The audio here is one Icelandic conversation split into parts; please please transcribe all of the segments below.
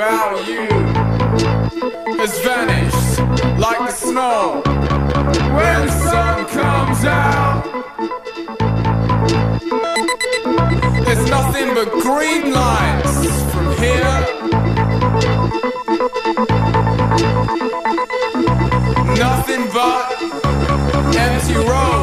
you has vanished like the snow when the sun comes out. There's nothing but green lights from here. Nothing but empty roads.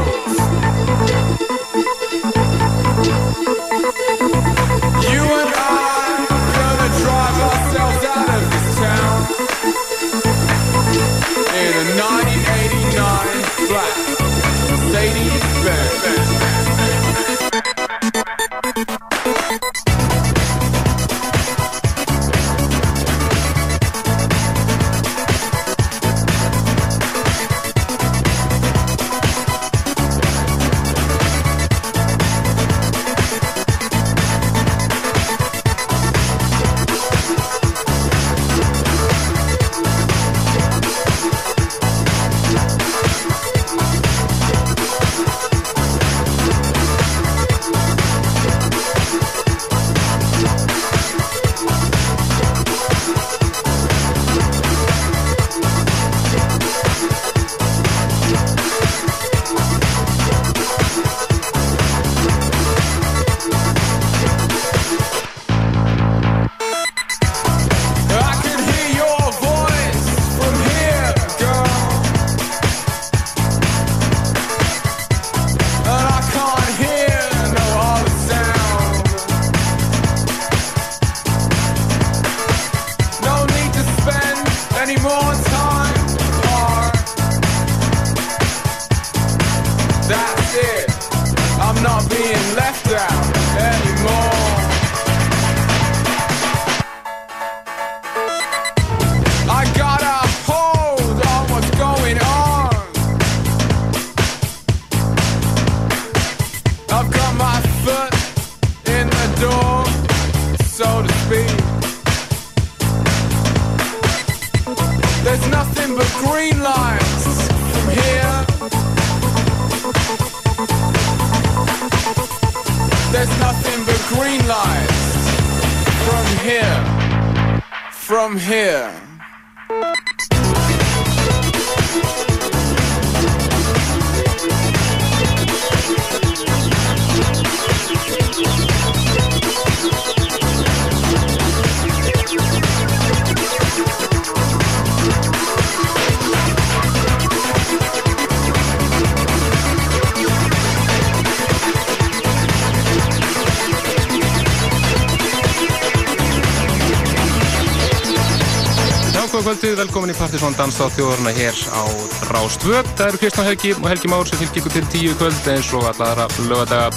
Partisón Danstáð þjóðarna hér á Rástvö. Það eru Kristján Helgi og Helgi Már sem fylgir ykkur til tíu kvöld eins og allara lögadaga,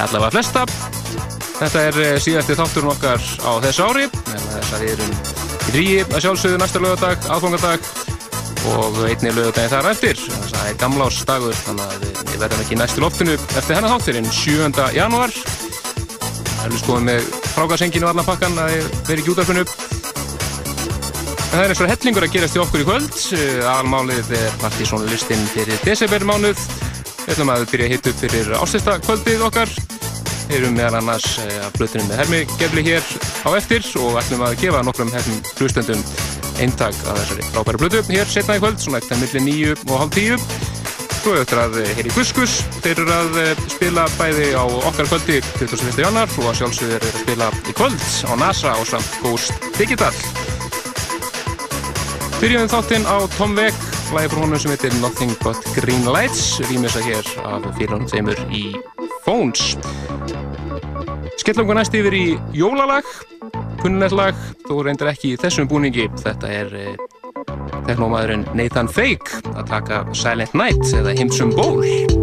allavega flesta. Þetta er eh, síðasti þátturinn okkar á þessu ári, en þess að við erum í ríi að sjálfsögðu næsta lögadag, aðfangadag og einni lögadaginn þar eftir. Það er gamlás dagur, þannig að við- verðum ekki næst í loftinu eftir hennar þátturinn 7. janúar. Það er skoðum með frágarsenginu og allan pakkan að vera ekki útarfinu En það er og hellingur að gerast í okkur í kvöld. Almálið er Partíson listin fyrir desembermánuð. Við ætlum að byrja að hitta upp fyrir ástesta kvöldið okkar. Við erum meðal annars eh, af blötunum með Hermi Gefli hér á eftir og ætlum að gefa nokkrum hermum hlustendum eintak af þessari frábæri blötu hér setna í kvöld, svona eftir milli nýju og hálf tíu. Svo er eftir að heyri Guskus, þeir eru að eh, spila bæði á okkar kvöldi 21. januar og að sjálfsögur eru að spila í kvöld á NASA og samt Ghost Digital. Byrjum þáttinn á Tom Veg, lagi frá honum sem heitir Nothing But Green Lights, rýmisa hér af félagum þeimur í Phones. Skellum við næst yfir í jólalag, kunnulegt lag, þó reyndar ekki í þessum búningi. Þetta er eh, teknómaðurinn Nathan Fake að taka Silent Night eða Himsum Bowl. Thank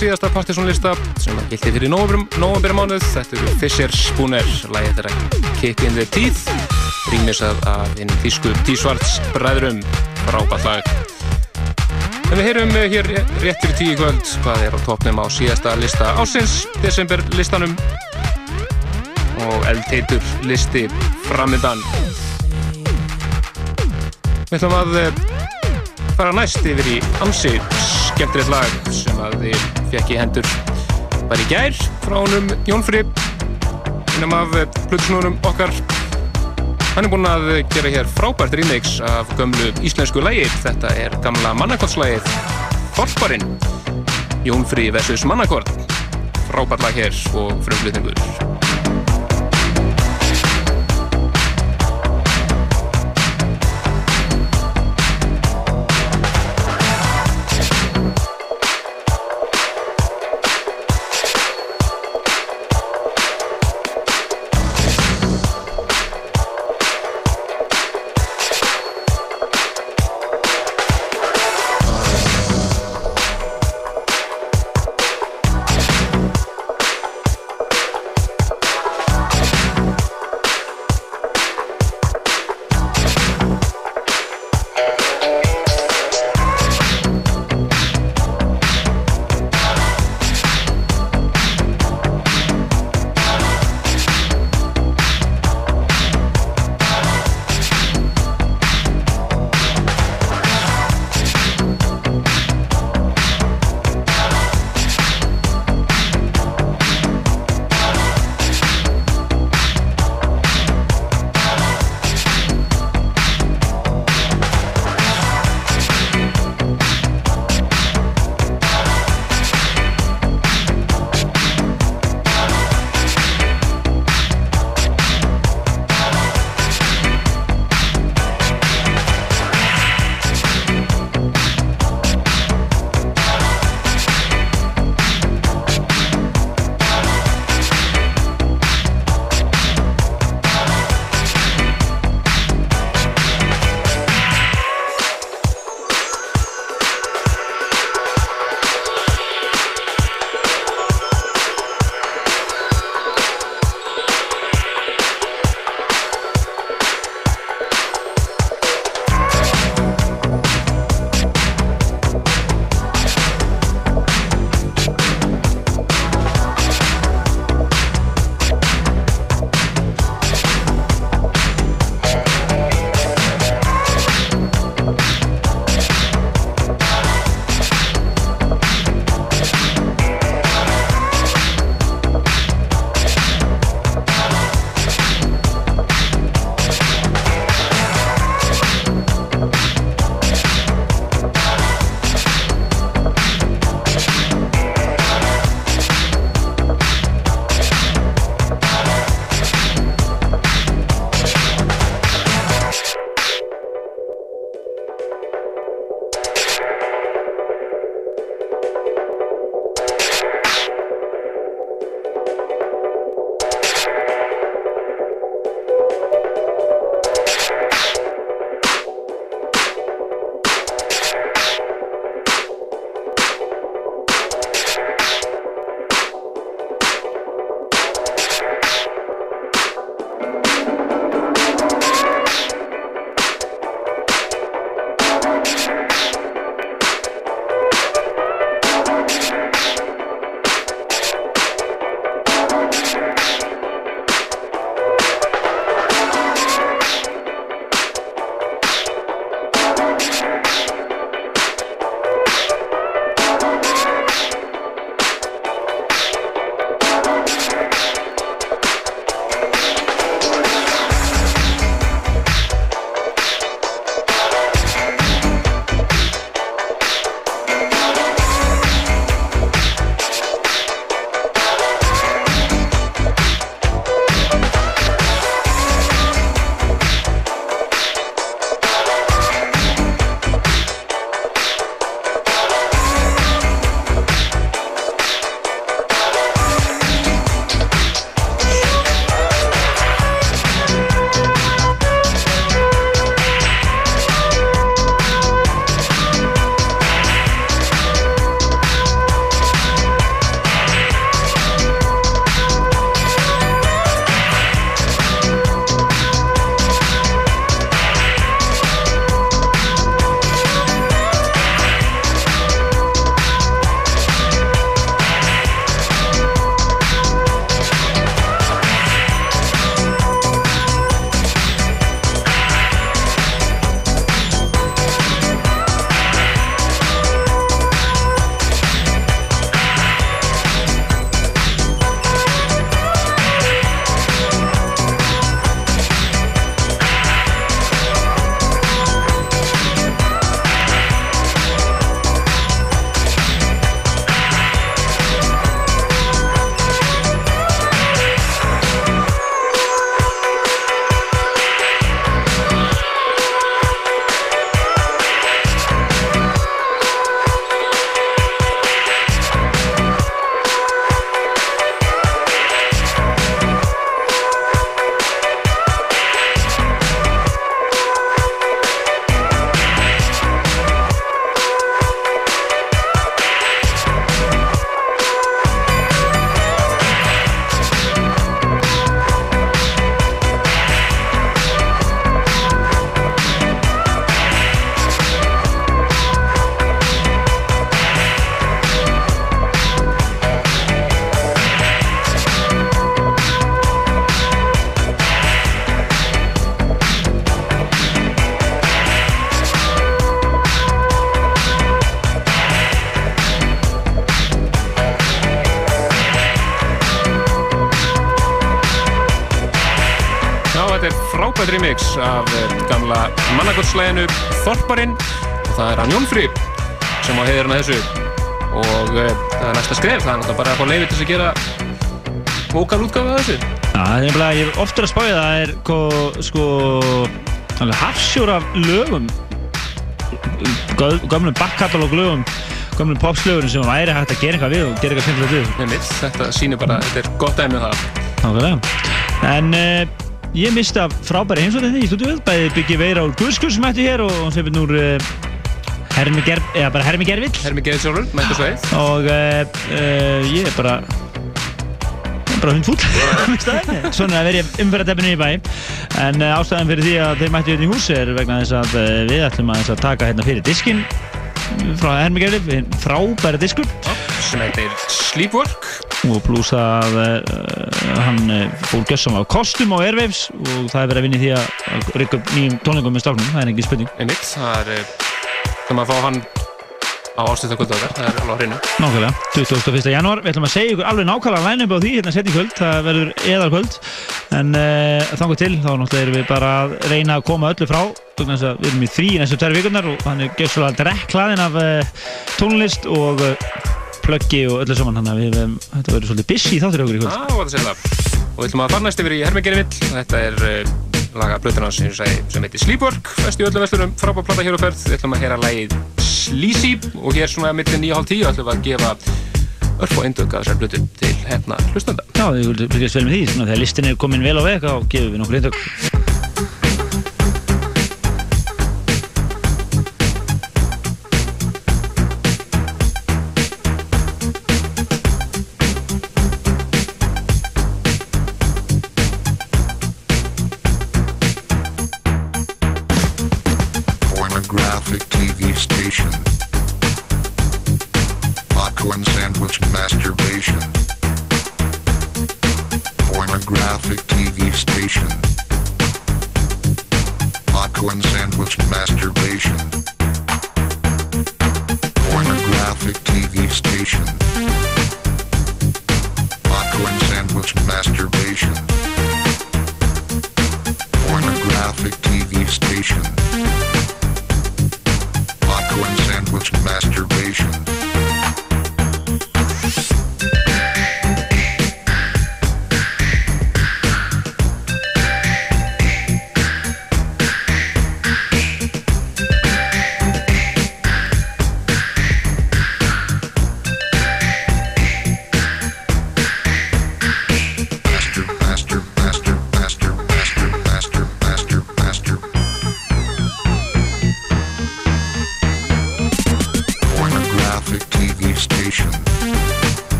síðasta partysónlista sem að gildi fyrir november mánuð. Þetta eru Fischer Spooner, lægið þeirra Kick in the Teeth, rýmisað af einn þýsku T-Svarts bræðurum, frábært lag. En við heyrum hér rétt fyrir tíu kvöld hvað er á toppnum á síðasta lista ásins, desember listanum og eldheitur listi framöndan. Við ætlum að eh, fara næst yfir í ansi skemmtilegt lag þið fekk í hendur bara í gær frá honum Jón Fri innum af plutusnúrum okkar. Hann er búinn að gera hér frábært remix af gömlu íslensku lægir þetta er gamla mannakortslægið Þorparinn Jón Fri vs. Mannakort. Frábært lag hér og frumflutningur remix af eh, gamla mannagottslæginu Þorparinn og það er hann Jónfri sem á heiðurinn að þessu og uh, það er næsta skref, það er náttúrulega bara að fá leiði til að gera vokalútgáðu af þessu. Já, það er nefnilega, ég er oftur að spája það er ko, sko hafsjór af lögum gömlum backkatalóg lögum gömlum popslögurinn sem væri hægt að gera eitthvað við og gera eitthvað skemmtilegt við Einmitt, þetta sýnir bara, þetta er gott dæmi um það. Nákvæmlega. En uh, ég misti af frábæri heimsóttinni í stúdíuð, bæði Byggi Veira úr Guðskur sem ætti hér og hann fyrir núr uh, Hermi Gerv, eða bara Hermi Gervill. Hermi Geðið sjálfur, mættu sveið. og uh, uh, ég er bara ég er bara hundfúll svona að verið umferðarteppinu í bæ. En ástæðan fyrir því að þeir mættu hérna í húsi er vegna þess að við ætlum að, að taka hérna fyrir diskin frá Hermi Gervill, frábæri diskur. Sem heitir Sleepwork og pluss að uh, hann uh, fór gössam á kostum á Airwaves og það er verið að vinna í því að, að rykka upp nýjum tónlingum með stafnum, það er engin spurning. Einmitt, það er eh, þegar maður fá hann á ástöðakvöldu okkar, það er alveg á hreinu. Nákvæmlega, 21. janúar, við ætlum að segja ykkur alveg nákvæmlega line-up á því hérna setni kvöld, það verður eðalkvöld en uh, þangar til, þá náttúrulega erum við bara að reyna að koma öllu frá að við erum í frí næstu tverju vikurnar og hann er tónlist og og öllu saman, þannig að við, um, þetta verður svolítið busy þáttur okkur í kvöld. Já, það. Segla og við ætlum að fara næst yfir í Hermingerivill þetta er uh, laga blöðunars sem, sem heitir Sleepwork, vest í öllum vestunum frábár plata hér á ferð, við ætlum að heyra lagið Sleazy. Og hér svona millir 9.30 ætlum við að gefa örf og eindögg að þessar blötu til hérna hlustanda Já, við fylgjast vel með því, þegar listin er komin vel á veg, þá gefum við nokkur eindök. Masturbation. Pornographic TV station. Popcorn sandwich masturbation. Pornographic TV station. Popcorn sandwich masturbation. Pornographic TV station. Popcorn sandwich masturbation.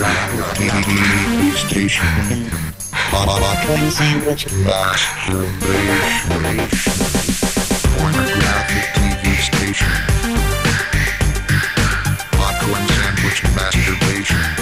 TV station. Popcorn sandwich masturbation. Pornographic TV station. Popcorn sandwich masturbation.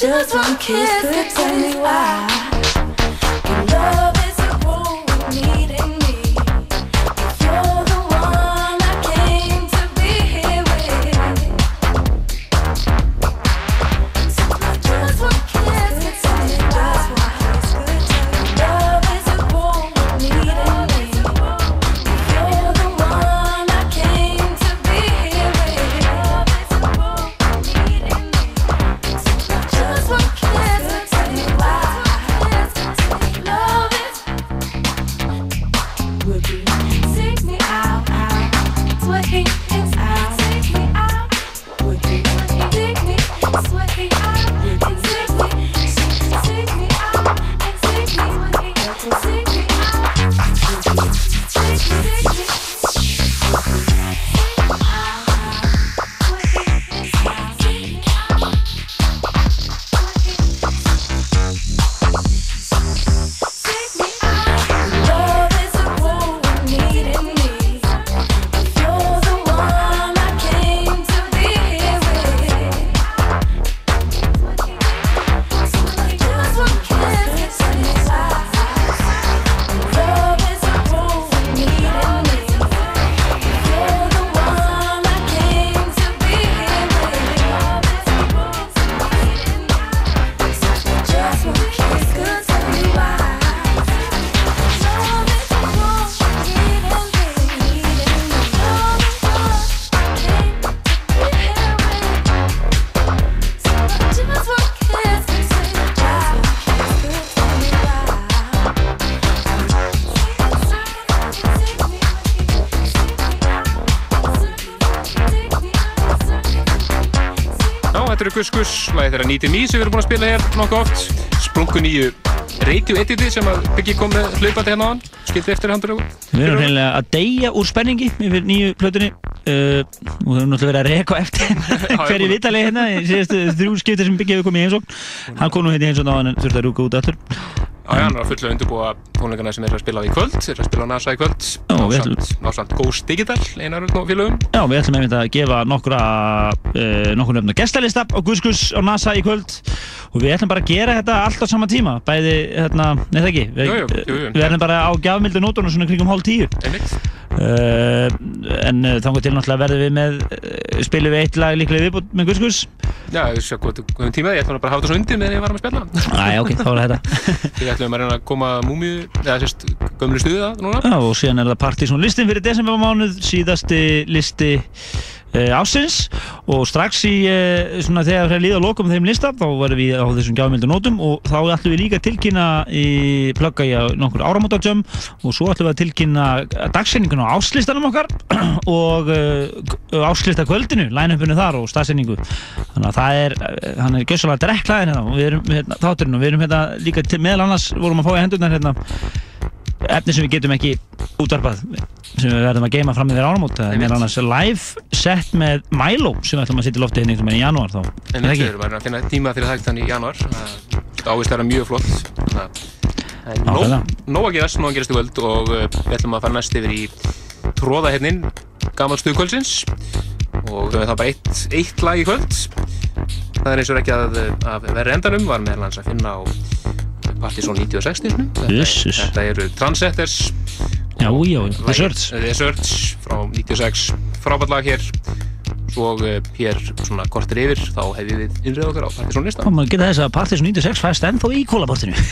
Just one kiss could tell me why. Gus, lagið þeirra Nýti Mí sem við erum búin að spila hér nokkuð oft. Splunku nýju radio editi sem að Biggi kom með hlaupandi hérna á hann. Skildi eftir handurögu. Við erum reynilega að deyja úr spenningi yfir nýju plötunni uh, og við höfum náttúrulega verið að reka á eftir hverju vitalegi hérna í síðastu þrjú skipti sem hefur komið í heimsókn hann kom nú hérna í heimsókn á hann en þurfti að rúka út aftur Já, hann er að fulla undirbúa tónleikana sem er að spila á í kvöld, er að spila á NASA í kvöld. Já, við ætlum- Násamt- Násamt Ghost Digital, einar og félögum. Já, við ætlum einmitt að gefa nokkra uh, nokkur nefna gestalista á Guskus á NASA í kvöld. Og við ætlum bara að gera þetta allt á sama tíma. Bæði, hérna, neða ekki? Við, Jú, jú, jú, við ætlum bara á gjafmildu nótunum svona kringum hálf tíu. Einmitt. uh, en uh, þannig til náttúrulega verðum við með spilum við eitt lag líklega viðbútt með Guskus Já, við sjá hvað við höfum tíma, ég ætlum bara að hafa þetta svo undir meðan ég var að spila. Æ, ok, þá er þetta Við ætlum að reyna að koma múmiu, eða sérst, gömlu stuði það núna. Já, og síðan er það partysón listin fyrir desembermánuð, síðasti listi ásins og strax í uh, svona þegar það líða lokum þeim lista þá verðum við á þessum gjafmildu nótum og þá ætlum við líka að tilkynna í plugga í nokkur áramótatjömm og svo ætlum við að tilkynna dagsendingun á áslistanum okkar og uh, áslista kvöldinu, line-upinu þar og staðsendingu þannig að það er, hann er gjössalega drekklaðin hérna og við erum hérna, þátturinn og við erum hérna líka meðal annars vorum að fá í hendurnar hérna efni sem við getum ekki útvarpað sem við verðum að geima fram yfir áramót það er Einmitt. meðal annars live set með Milo sem við ætlum að setja í lofti hérna einhvern veginn í janúar þá En Er það ekki? erum að finna tíma fyrir það þannig í januar. Það ávist að vera mjög flott. Að það er nóg- að gerast, nóg að gerast í völd og uh, við ætlum að fara næst yfir í tróðahefnin, gammal stuðkvöldsins og það er bara eitt, eitt lag í kvöld. Það er eins og ekki að, að vera endanum, var meðal hans að finna á Partizón 96 -num. þetta, eru Transetters já, já, The Search. The Search frá 96 frábært lag hér. Og uh, hér svona kortir yfir þá hefði við innrið okkar á Partiðsson listan. Má maður geta þess að Partiðsson 96 fæst ennþá í kólabortinu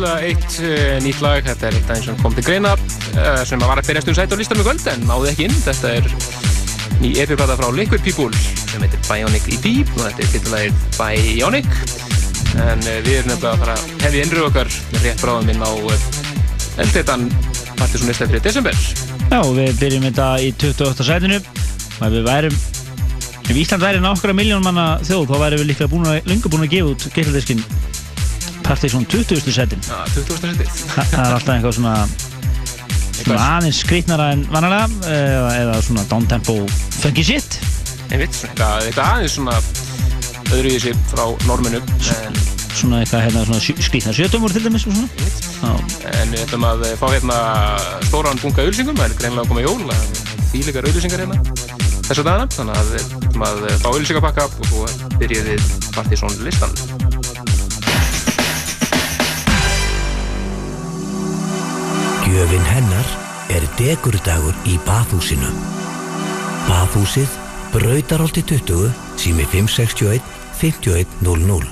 stuttlega eitt uh, nýtt lag, þetta er eitt aðeins sem kom til greina uh, sem var að berjast um sætt á listanum í kvöld en náði ekki inn, þetta er ný epiplata frá Liquid People sem heitir Bionic ED og þetta er titulagið Bionic. En uh, við erum nefnilega að fara að hefði innröðu okkar með rétt bráðum inn á eldreitan Partiðsson lista fyrir desember. Já, við byrjum þetta í 28. sætinu. Og við værum ef Ísland væri nokkra miljón manna þjóð þá væri við líka búin að, lunga búin að gefa út geisladiskin Partiðsson 20. sætin Já, 20. setið. Þa, það er alltaf eitthvað svona svona aðeins skrítnara en vanalega eða, eða svona downtempo funky shit. Einmitt, eitthvað, eitthvað aðeins svona öðru í sig frá norminu en, svona eitthvað hérna svona skrítna sjötumur til dæmis og svona. Já, en við ætlum að fá hérna stóran bunga auðlýsingum, það er greinlega að koma jól þýlikar auðlýsingar hérna þessu dagana, þannig að við ætlum að fá auðlýsingapakka og svo byrjum við Partiðsson Gjöfin hennar er degurdagur í bathúsinu. Bathúsið, Brautarholti 20, sími 561 5100.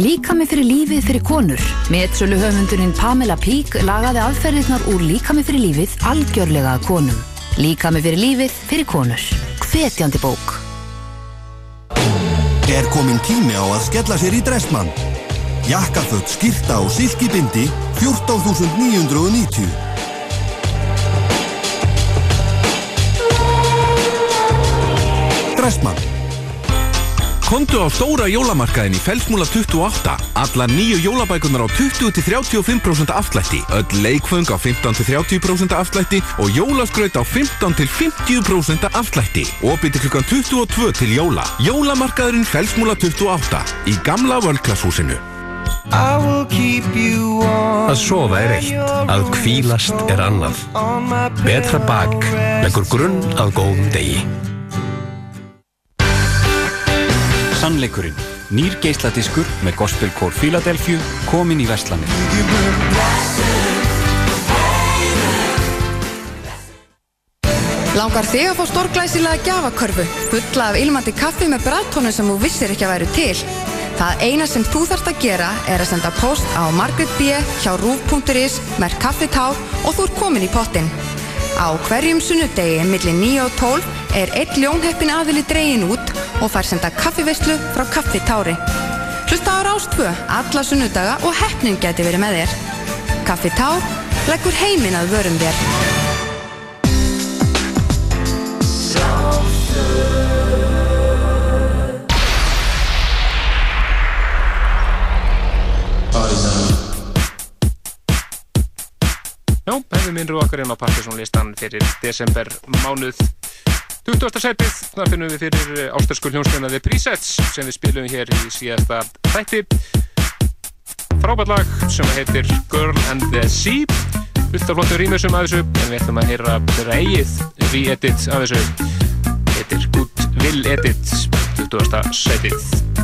Líkami fyrir lífið fyrir konur. Metsölu höfundurinn Pamela Pík lagaði aðferðirnar úr Líkami fyrir lífið algjörlega að konum. Líkami fyrir lífið fyrir konur. Hvetjandi bók. Er komin tími á að skella sér í Dressmann? Jakkaföld, skýrta og silkibindi 14.990 Dressmann Kondu á stóra jólamarkaðin í Felsmúla 28. Allar nýju jólabækunar á 20-35% afslætti. Öll leikföng á 15-30% afslætti og jólaskraut á 15-50% afslætti. Opið til klukkan 22 til jóla. Jólamarkaðurinn Felsmúla 28 í gamla völklashúsinu. Að sofa er eitt, að kvílast er annað. Betra bak leggur grunn að góðum degi. Sannleikurinn. Nýr geisladiskur með gospelkór Philadelphia komin í Vestlandir. Langar þig að fá stórglæsilega gjafakörfu, fulla af ilmandi kaffi með brættónu sem þú vissir ekki að væru til? Það eina sem þú þarft að gera er að senda post á Margaret B. hjá rúf.is með kaffitár og þú ert komin í pottin. Á hverjum sunnudegi millir 9 og 12 er einn ljónheppin aðili dregin út og fær senda kaffiveislu frá kaffitári. Hlusta á Rástvö alla sunnudaga og heppnin geti verið með þér. Kaffitár leggur heiminn að vörum þér. Já, hefðum innrú okkar inn á Partiðsson listan fyrir desember mánuð 20. setið, þar finnum við fyrir ástarskur hljónstöðuna The Presets sem við spilum hér í síðasta þætti frábært lag sem heitir Girl and the Sea fullt af flottum rýmisum af þessu en við ætlum að heyra eigið re-edit af þessu heitir Good Will Edit 20. setið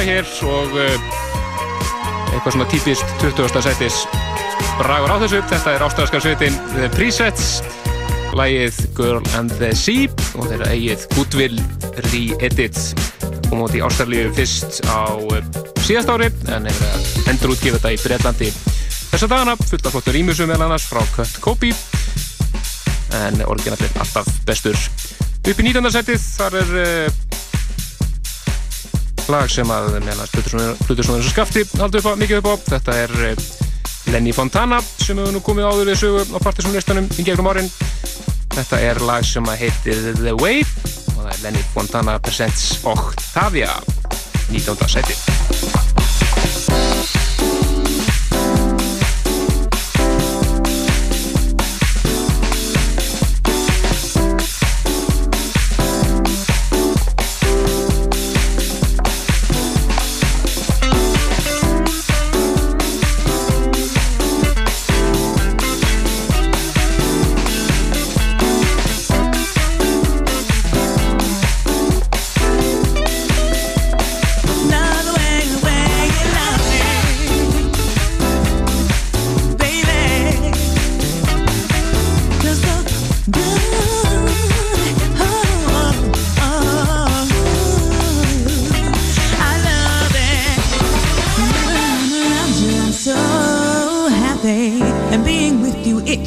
lag hér og uh, eitthvað svona típist 20. setis bragur á þessu. Þetta er ástæðaskarsveitin The Presets, lagið Girl and the Sea og þeirra eigið Goodwill Re-Edit kom út í Ástralíu fyrst á uh, síðast ári en er að endur útgefa þetta í Breitlandi þessa dagana, fullt af flottur ímjusum meðal annars frá Kurt Kopi en orginallinn alltaf bestur upp í 19. setið þar er uh, lag sem að meðal hlutur svona þessu skafti haldur upp á, mikið upp á. Þetta er uh, Lenny Fontana sem hefur nú komið áður við sögu á partysónlistanum í gegnum árin. Þetta er lag sem að heitir The Way og það er Lenny Fontana Presents Octavia 19. setið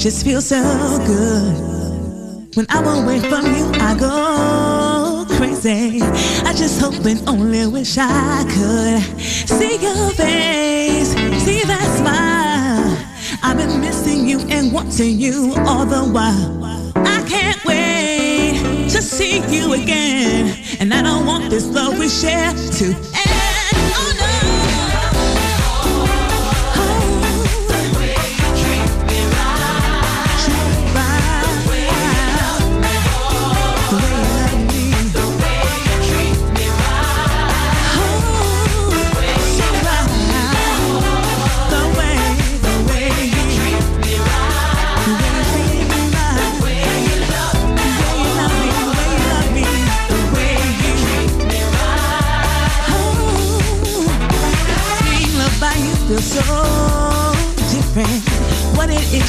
just feels so good. When I'm away from you, I go crazy. I just hope and only wish I could see your face, see that smile. I've been missing you and wanting you all the while. I can't wait to see you again, and I don't want this love we share to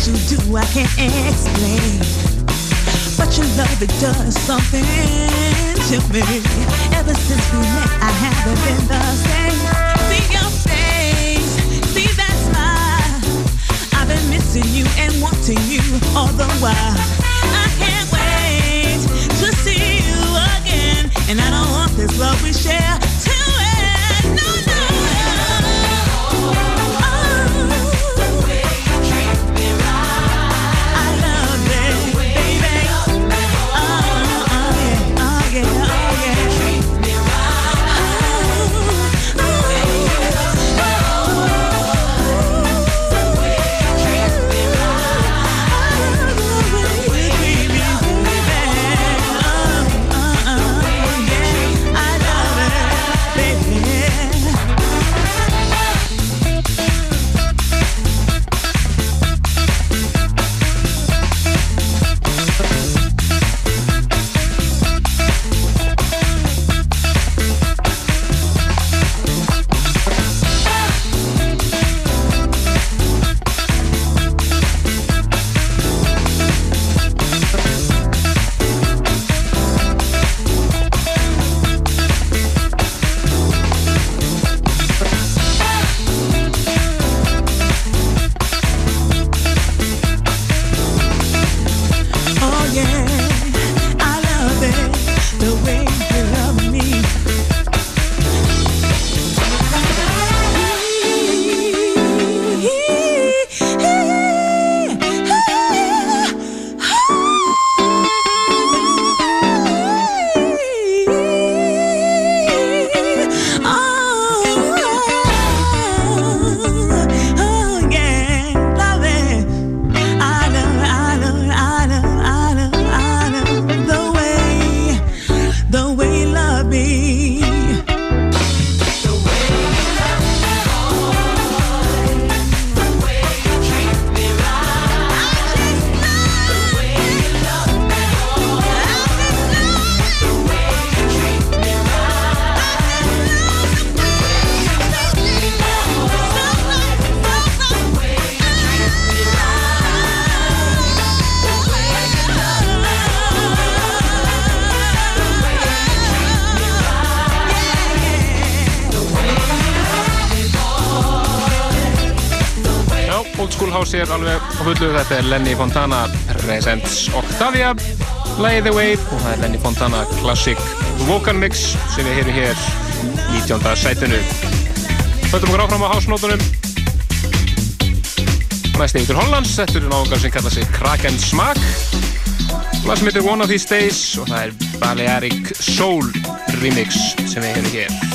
you do, I can't explain. But your love, it does something to me. Ever since we met, I haven't been the same. See your face, see that smile. I've been missing you and wanting you all the while. I can't wait to see you again. And I don't want this love we share to end. No, fullu. Þetta er Lenny Fontana Presents Octavia, Lay the Way og það er Lenny Fontana Classic Vocal Mix sem við heyrum hér 19. sætinu. Höldum okkur áfram á hásnótunum. Næst yfir til Hollands, þetta eru náðungar sem kalla sig Kraken Smack. Lag sem heitir One of These Days og það er Balearic Soul Remix sem við heyrum hér.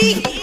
Hey!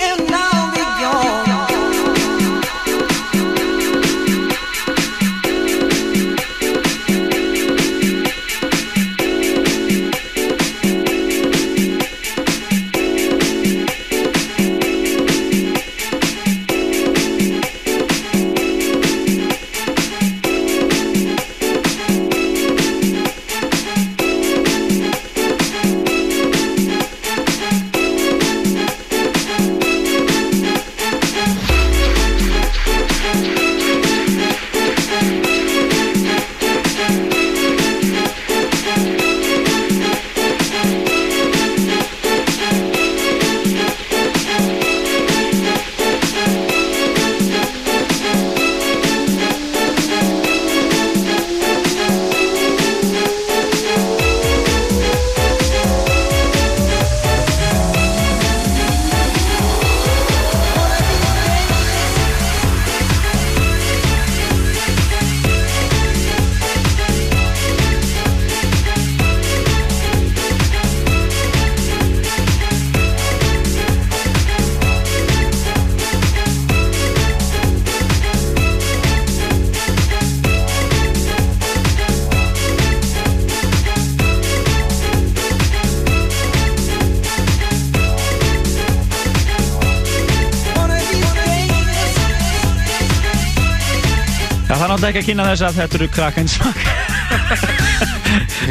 Náttúrulega ekki að kynna þess að þetta eru Krakensmak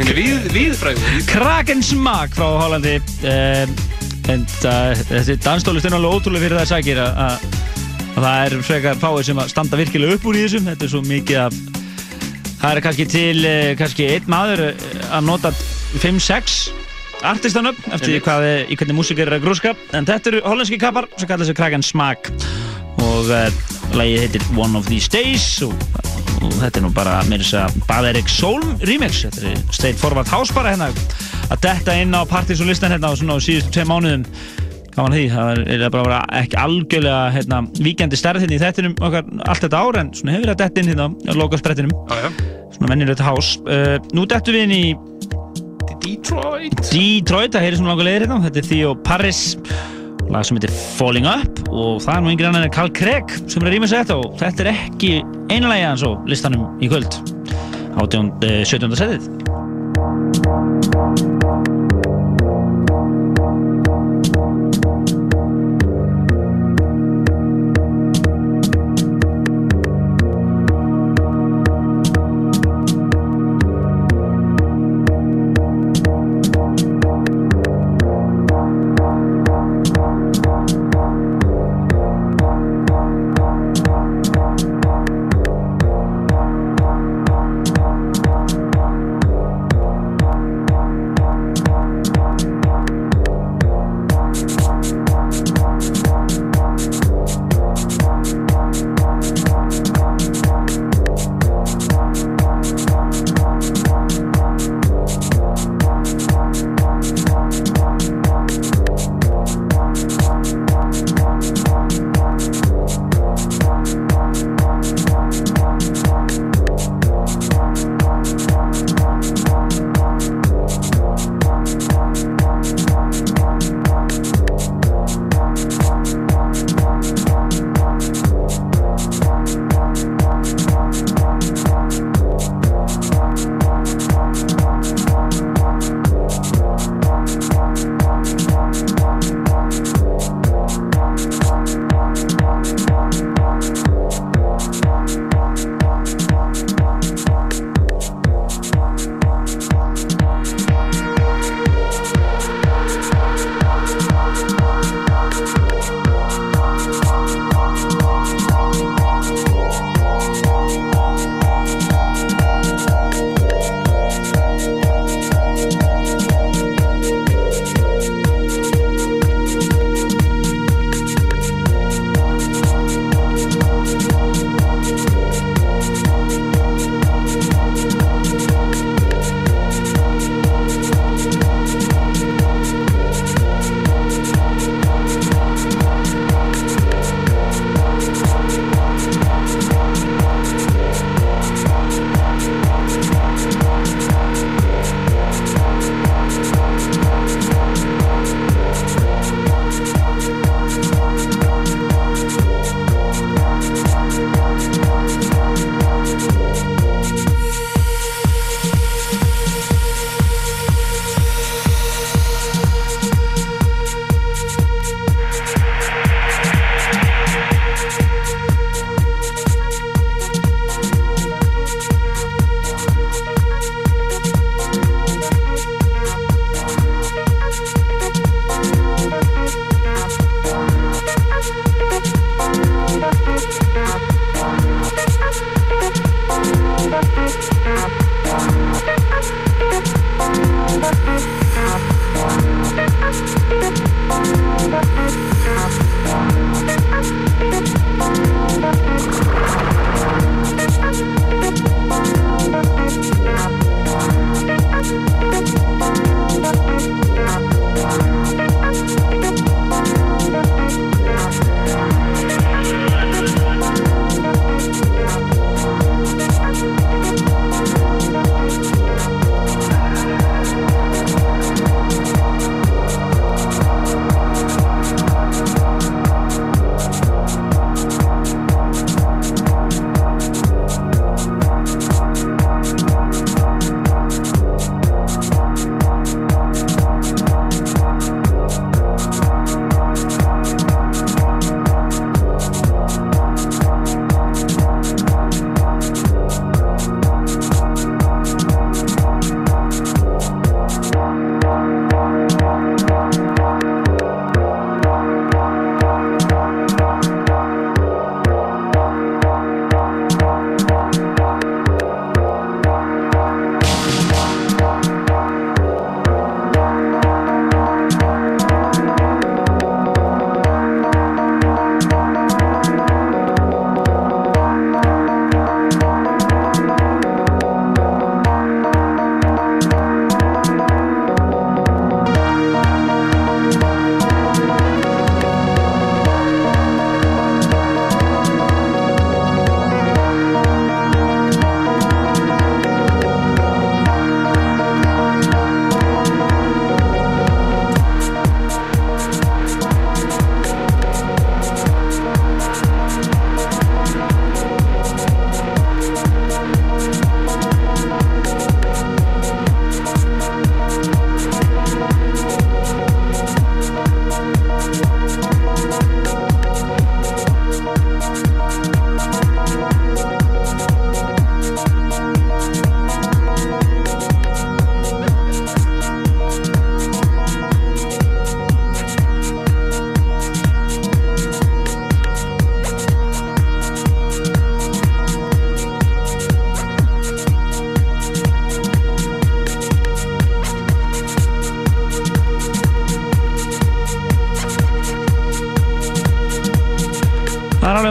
víð, víðfrægur Krakensmak frá Hollandi. Um, en uh, þessi danstóli er alveg ótrúlega fyrir það að, að, að það er frekar fáið sem að standa virkilega upp úr í þessum þetta er svo mikið af það er kannski til uh, kannski einn maður að nota 5-6 artistanöfn eftir hvað, í hvernig músík er að grúska. En þetta eru hollandski kappar sem kallar sig Krakensmak og uh, lagið heitir One of These Days og, og þetta er nú bara með þess að Baderik Solm remix. Þetta er straight forward house bara hérna. Að detta inn á partys og listan hérna á svona á síðustu tvei mánuðum. Gaman því, það er, bara ekki algjörlega hérna, víkjandi stærð hérna í þettinum okkar allt þetta ár en svona hefur það dett inn hérna á loka sprettinum svona venjulegt house. Uh, nú dettum við inn í Detroit. Detroit, það heyrir svona langar leiðir hérna. Þetta er Theo Paris lag sem heitir Falling Up og það er nú yngri annan en Carl Craig sem er að rýma sér þetta og þetta er ekki einlega hans á listanum í kvöld átjón, uh, 17. setið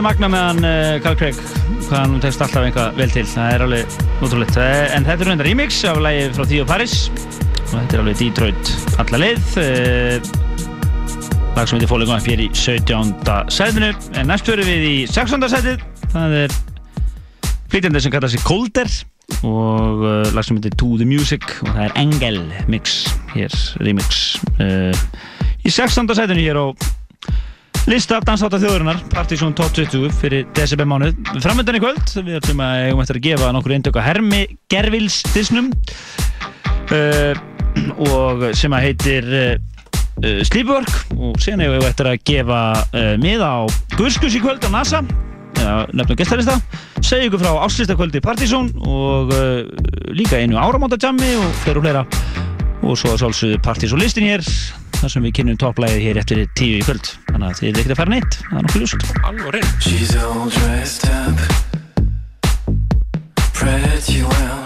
magna með hann uh, Carl Craig hvað hann tekst alltaf eitthvað vel til það er alveg útrúleitt en þetta er reyndar remix af lægi frá Tíu Paris og þetta er alveg Detroit alla leið uh, lag sem heitir Falling Up hér í 17. sætinu en næst hörum við í 16. sætið það er flytjandi sem kallar sig Colder og uh, lag sem heitir To The Music og það er Engel mix hér, remix uh, í 16. sætinu hér á lista danstáta þjóðurinnar Partizón Top 20 fyrir decibel mánuð framöndan í kvöld, við ætlum að eigum eftir að gefa nokkur eindök að Hermi Gervils disnum uh, og sem að heitir uh, uh, Sleepwork og síðan eigum við eftir að gefa uh, miða á Gurskus í kvöld á NASA nefnum gestarista segja ykkur frá áslistakvöldi Partizón og uh, líka einu áramóndajammi og fleira og fleira. Og svo sálsögðu Partizón listin hér þar sem við kynnum topplæðið hér eftir tíu í kvöld þannig að þið er ekkert að fara neitt. Það er nokkuð ljúst Alveg reynd She's all dressed up. Pretty well,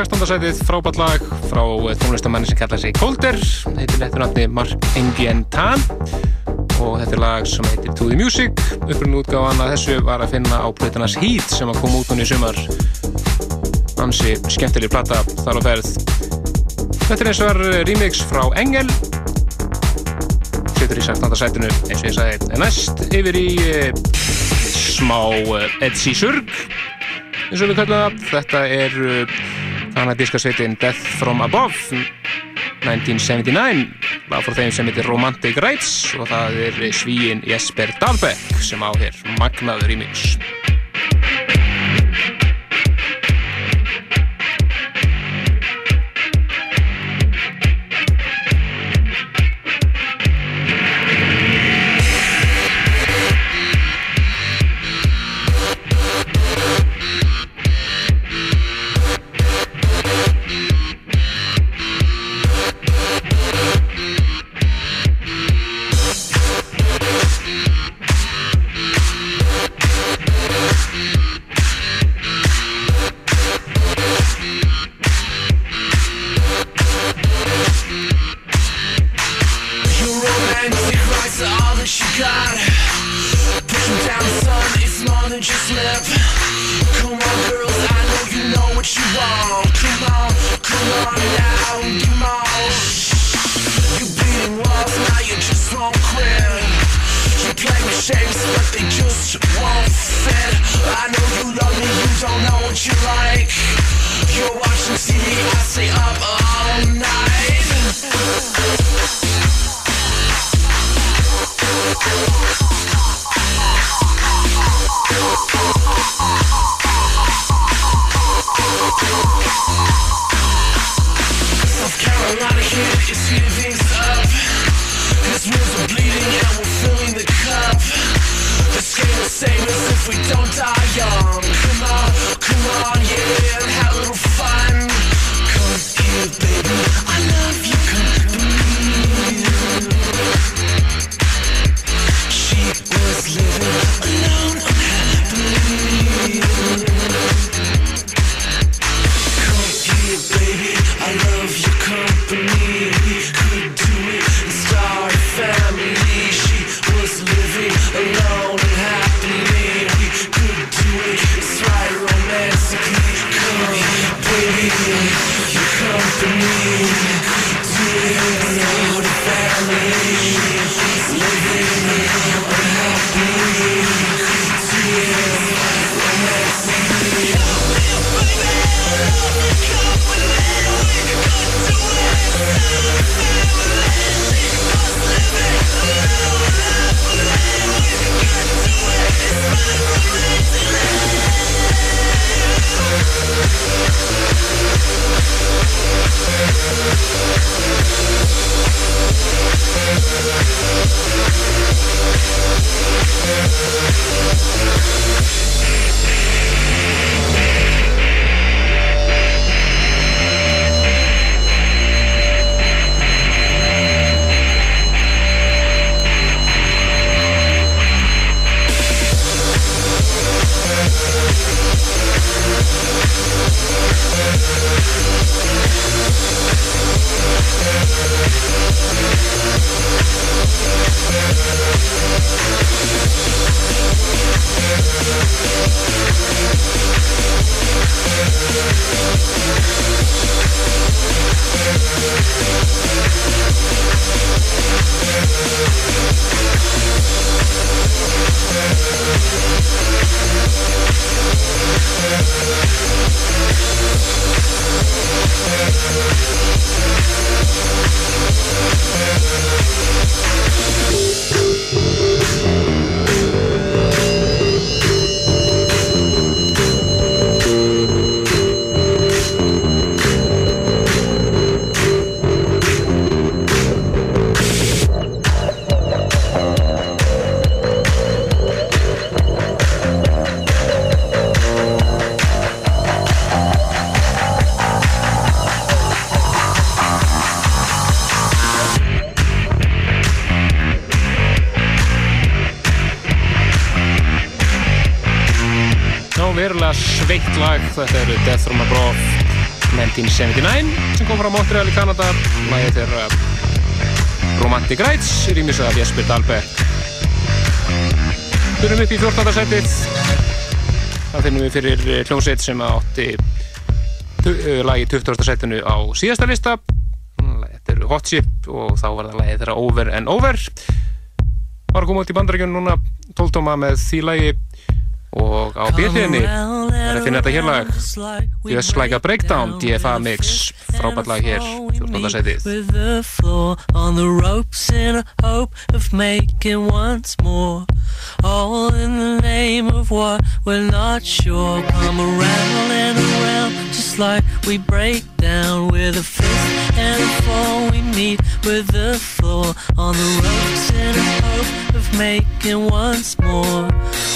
16. sætið frábært lag frá eh, tónlistamanni sem kallar sig Kolder, heitir léttur nafni Mark Engien Tan. Og þetta er lag sem heitir To The Music. Upprunn útgáfan að þessu var að finna á plötunas Heat sem að koma út núna í sumar. Ansi skemmtileg plata þar á ferð. Þetta er eins og var remix frá Engel. Situr í 16. sætinu eins og ég sagði næst yfir í eh, smá eh, Edsy Surg eins og við kallum það. Þetta er uh, kanadískasveitin Death From Above 1979 lag frá þeim sem heitir Romantic Rights og það er svíin Jesper Dahlbeck sem á hér magnaður remix Your sveitt lag, þetta eru Death From Above 1979 sem kom frá Montreal í Kanada. Lagið þeirra Romantic Rights rýmis af Jesper Dahlbeck Þurfum upp í 14. setið. Það finnum við fyrir eh, hljómsveit sem átti eh, lagi 20. setinu á síðasta lista. Þetta eru Hot Chip og þá var það lagið þeirra Over and Over. Var að koma út í bandarækjun núna 12 tóma með því lagi og á byrðinni er að finna þetta hér lag. Just Like a Breakdown. DFA Mix. Frábært lag hér 14. setið with the floor on the ropes in a hope of making once more. All in the name of what we're not sure. Come around and around just like we break down with a fifth and a four. We meet with the floor on the ropes in a hope of making once more.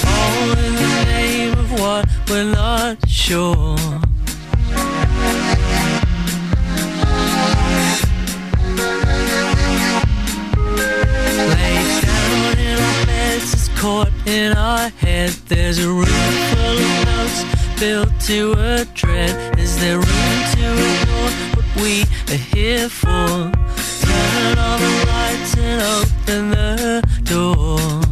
All in the name of what we're not sure. Caught in our head. There's a room full of notes built to a dread. Is there room to ignore what we are here for? Turn on the lights and open the door.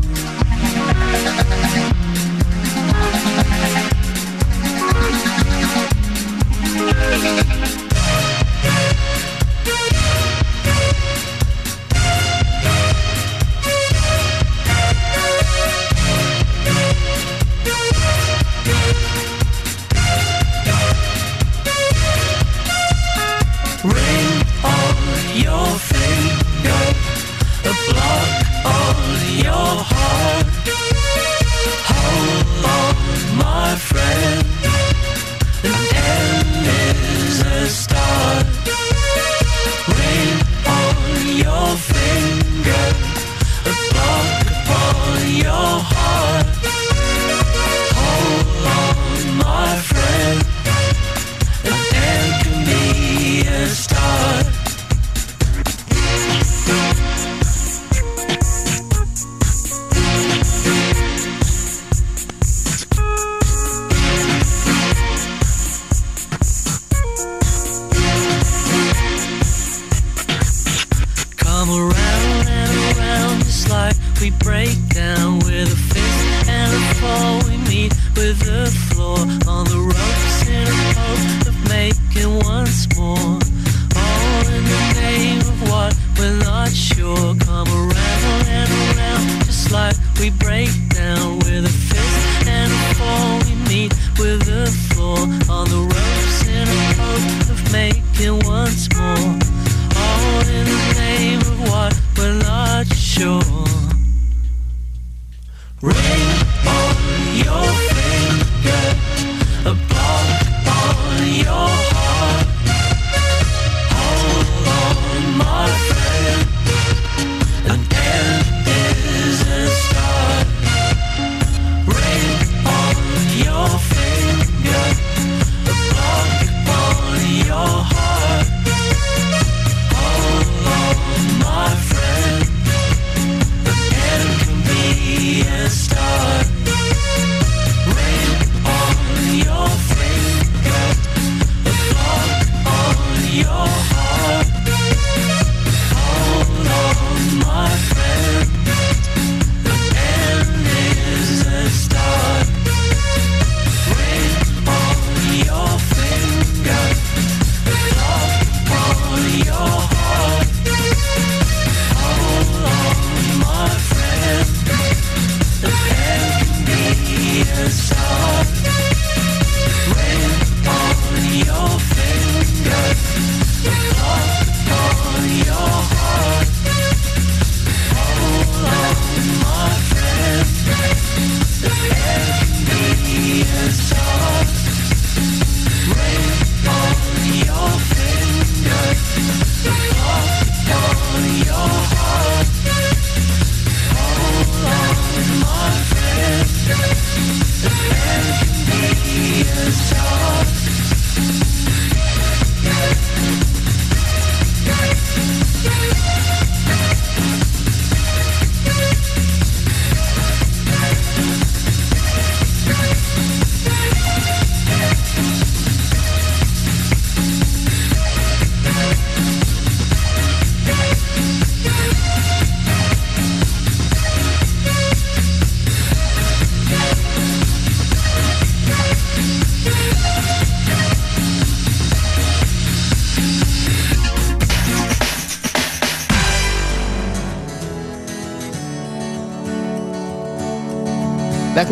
Heart. Hold on, my friend. Like we break down with a fist and a fall. We meet with the floor on the ropes in a hope of making once more. All in the name of what we're not sure. Come around and around just like we break down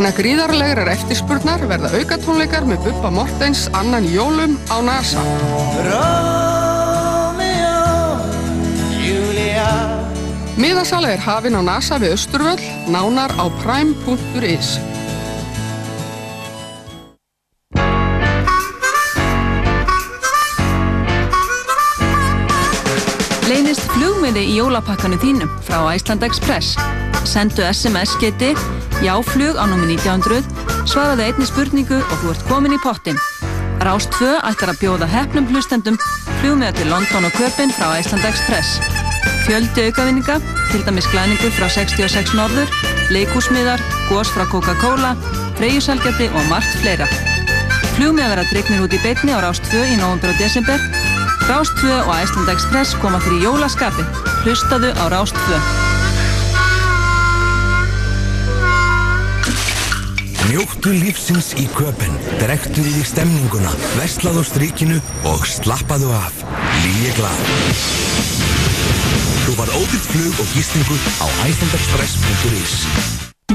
Vegna gríðarlegrar eftirspurnar verða aukatónleikar með Bubba Mortens annan jólum á NASA. Miðasala er hafin á NASA við Östurvöll, nánar á prime.is. Leynist flugmiði í jólapakkanum þínum frá Iceland Express. Sendu SMS-geti jáflug á númi 1900, svaraðu einni spurningu og þú ert komin í pottin. Rás 2 ætlar að bjóða hefnum hlustendum flugmiða til London og Köpinn frá Iceland Express. Fjöldi aukavinninga, til dæmis glæningur frá 66 norður, leikúsmiðar, gós frá Coca-Cola, freyjuselgjandi og margt fleira. Flugmiða verða dregnir út í beitni á Rás 2 í november og desember Rás 2 og Iceland Express koma fyrir jólaskapi. Hlustaðu á Rás 2. Njóttu lífsins í köpen, drektu í stemninguna, veslaðu á strikinu og slappaðu af. Líi glad. Þú var ódýrt flug og gistingu á icelandexpress.is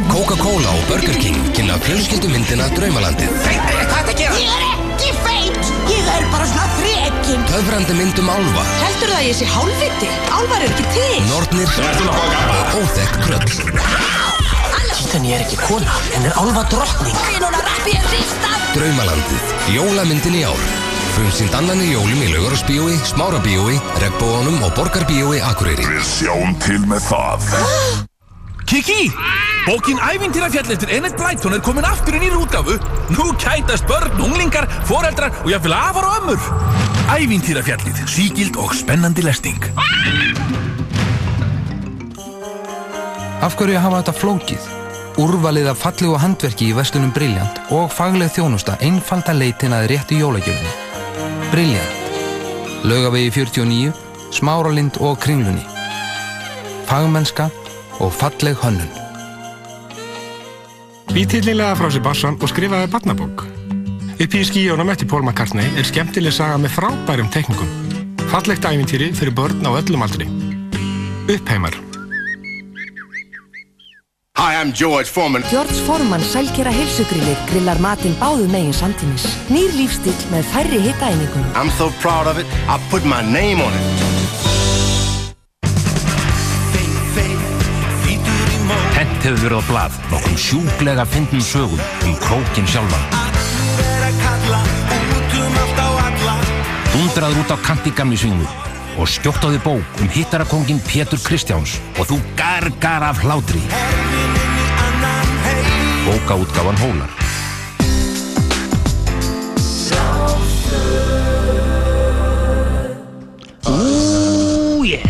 Coca-Cola og Burger King kynna fjölskyldumyndina Draumalandið. Hvað er þetta að gera? Ég er ekki feit! Ég er bara svona þrekin! Töfrandi myndum álfa, Heldur það að ég sé hálfviti? Álvar er ekki til! nornir og óþekkt kröll. En ég er ekki kona, en er álva drottning. Ég núna rappi ég hrista! Draumalandið, jólamyndin í ár. Frumsýnd annan í jólum í Laugarásbíói, Smárabíói, Regbóanum og Borgarbíói Akureyri. Við sjáum til með það. Kiki, bókin Ævintýrafjall eftir Ennett Blyton er komin aftur í nýri útgáfu. Nú kætast börn, unglingar, foreldrar og jáfnvel afar og ömmur. Ævintýrafjallið, sígild og spennandi lesting. Af hverju hafa þetta flókið? Úrvalið af fallegu handverki í vestunum Brilljant og fagleg þjónusta einfalda leitin að réttu jólagjöfni. Brilljant. Laugavegi 49, Smáralind og Kringlunni. Fagmennska og falleg hönnun. Vítillilega frá sér bassan og skrifaði barnabók. Upp í skíjónum eftir Paul McCartney er skemmtileg saga með frábærum teknikum. Fallegt æfintýri fyrir börn á öllum aldri. Uppheimar. I'm George Foreman. George Foreman sælkera heilsugrillið grillar matinn báðu megin samtímis. Nýr lífstíl með færri hitaeiningum. I'm so proud of it, I put my name on it. Hent hefur verið á blað nokkrum sjúklega fyndnum sögum um krókin sjálfan. Dundraður út á kanti gamli svingu og skjótt á því bók um hittarakongin Pétur Kristjáns og þú gargar af hlátri. Bókaútgáfan Hólar. Ú, yeah.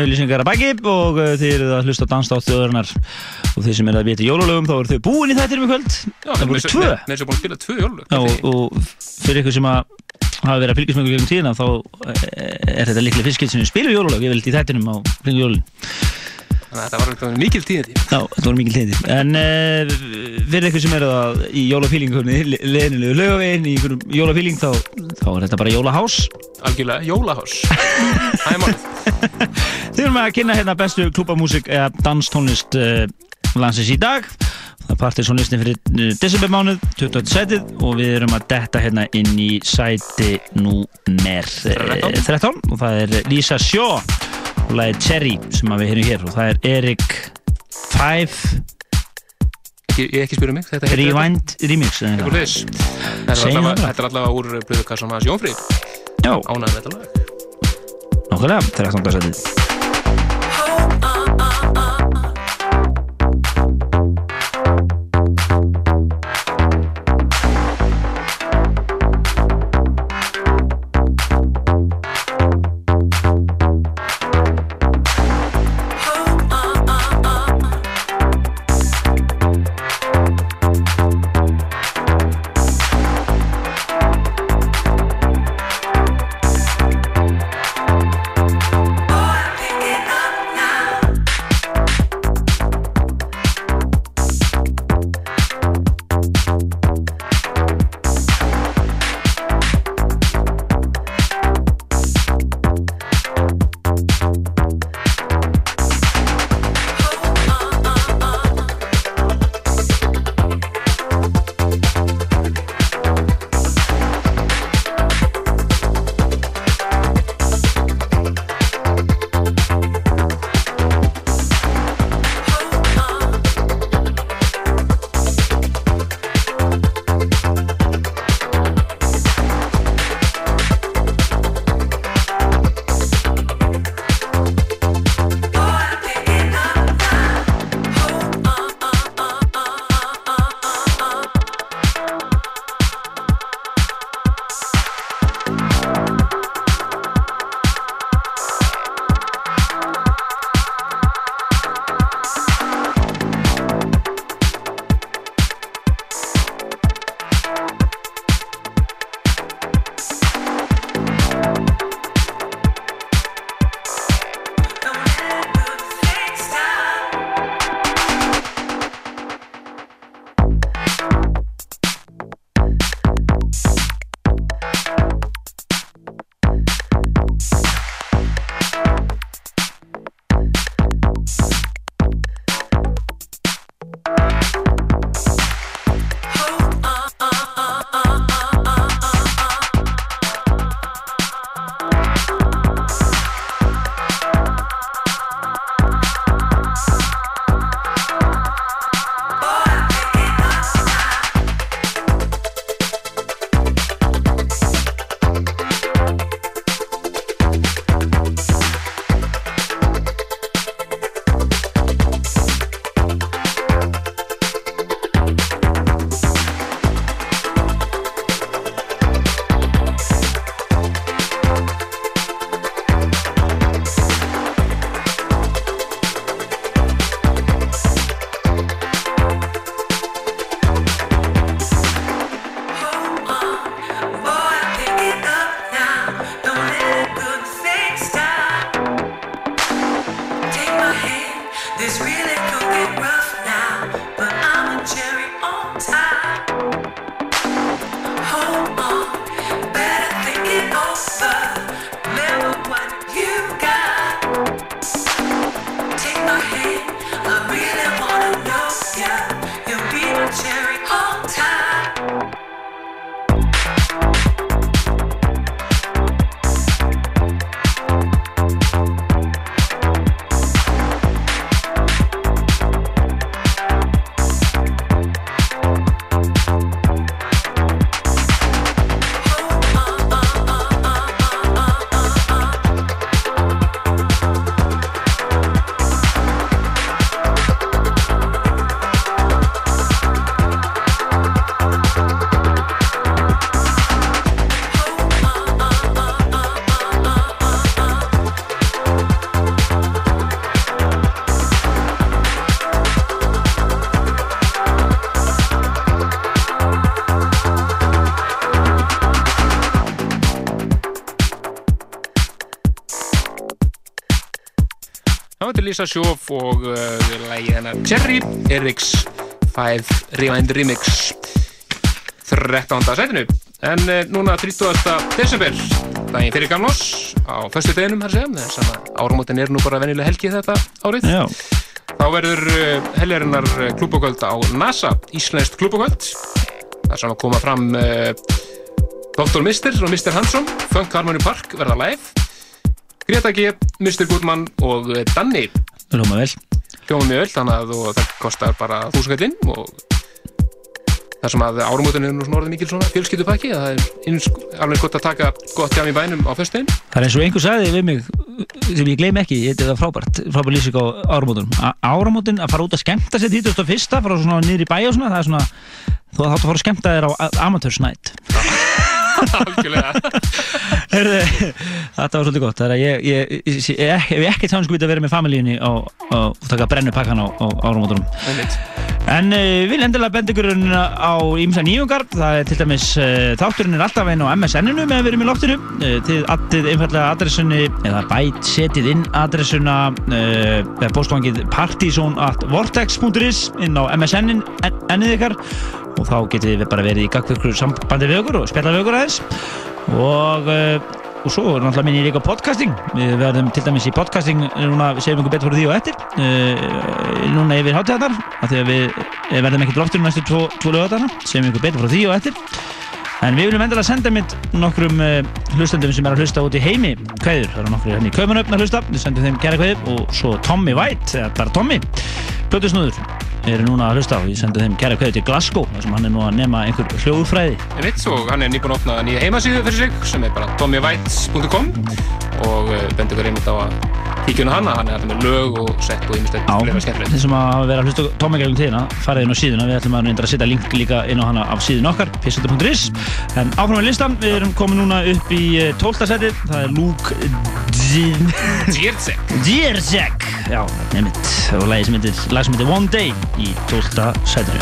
Auðlýsingar að baki og uh, þið eruð að hlusta á danstátt þjóðarinnar. Og þeir sem eru að vita í jólalögum þá eru þau búin í þættinum í kvöld. Það voru tvö. Með þess að búin að spila tvö jólug Já, og, og fyrir ykkur sem að hafa verið að fylgjast með ykkur gegn tíðina þá eh, er þetta líklega fyrst skilt sem við spilum jólalög. Ég vildi í þættinum á kring jólun Þannig að þetta var eitthvað mikil tíðandi Já, þetta voru mikil tíðandi En uh, fyrir ykkur sem eru að í jólafílingunni leðinilegu lögavegin í ykkur jólafíling þá, þá er þetta bara jólahás. Algjörlega, jólahás. Það er málið. Þið erum að kynna hérna bestu klúbamúsik eða danstónlist uh, landsins í dag. Það er partysónlistin fyrir uh, desembermánuð 28. sætið og við erum að detta hérna inn í sæti númer uh, 13 og það er Lisa Shaw og lagið Cherry sem við heyrum hér og það er Erik 5 Ég, ég ekki spyrja mig Rewind Remix Þetta er allavega- er úr Blöðukassam hans Jónfríð með þetta lag. Nákvæmlega, 13. sætið Það var til Lisa Sjóf og uh, lægið hennar Cherry Eriks 5 Rewind Remix 13. sætinu en uh, núna 30. desember daginn fyrir gamlós á föstu deginum þar sem þess að áramótin er nú bara venjulega helgi þetta árið Já. þá verður uh, heljarinnar klúbokvöld á NASA Íslenskt klúbokvöld þar sem að koma fram uh, Dr. Mister og Mr. Hansson Funk Harmony Park verða live Greta G, Mr. Goodman og Danni Ljóma vel Ljóma mjög vel, þannig að það kostar bara þúsungallinn og það sem að árumótin er nú svona orðið mikil svona fjölskyldupakki það er eins, alveg gott að taka gott jam í bænum á föstudaginn Það er eins og einhver sagði við mig sem ég gleym ekki, þetta er frábært frábært lýsing á áramótunum A- áramótin að fara út að skemmta sér 21. fara svona í bæ og svona, það er svona þú þátt að fara að skemmta þér á amatörsnætt Algjörlega Heyrðu, Þetta var svolítið gott. Það er að ég, ég, ég, ég, ég hef ekki tjánskulit að vera með familíunni og, og taka brennu pakkan á, á Einmitt. En uh, vil endilega benda ykkur á ímsa nýjungar, það er til dæmis uh, þátturinn er alltaf einn á MSN-inu með að vera með loftinu, uh, þið addið einfallega adressunni, eða bæt setið inn adressuna postvangið partysón.vortex.is inn á MSN-in en, ennið ykkar. Og þá getið við bara verið í gagvirkur sambandi við okkur og spjalla við okkur aðeins. Og og svo er náttúrulega minni líka podcasting. Við verðum til dæmis í podcasting núna við segjum ykkur betur fyrir því og eftir. Uh, núna yfir hátíðarnar að við eh, verðum ekki loftur næstu tvo, tvo lögadarna segjum ykkur betur fyrir því og eftir. En við viljum endilega senda mynd nokkrum uh, hlustendum sem er að hlusta út í heimi kveður, það eru nokkru hérna í kaumanöfn að hlusta. Við sendum þeim kæra kveður og svo Tommy White eða bara Tommy, Plötusnúður eru núna að hlusta og ég sendi þeim kæra kveður til Glasgow þar sem hann er nú að nema einhver hljóðfræði. Einmitt, og hann er nýbúin að opna nýja heimasíðu fyrir sig sem er bara tommywites.com og uh, bendur ykkur einmitt á að kíkja á hana, hann er alltaf með lög og sett og ímestegt Já, fleira skemmtilegt. þeir sem að vera að hlusta Tommy gegnum tíðina, farið inn á síðuna. Við ætlum að reynda að setja link líka inn á hana af síðun okkar pissata.is en áfram með listan, við erum komin núna upp í 12. seti, það er Luke Djerzek Djerzek, já, nefnitt og lag sem heitir One Day í 12. setinu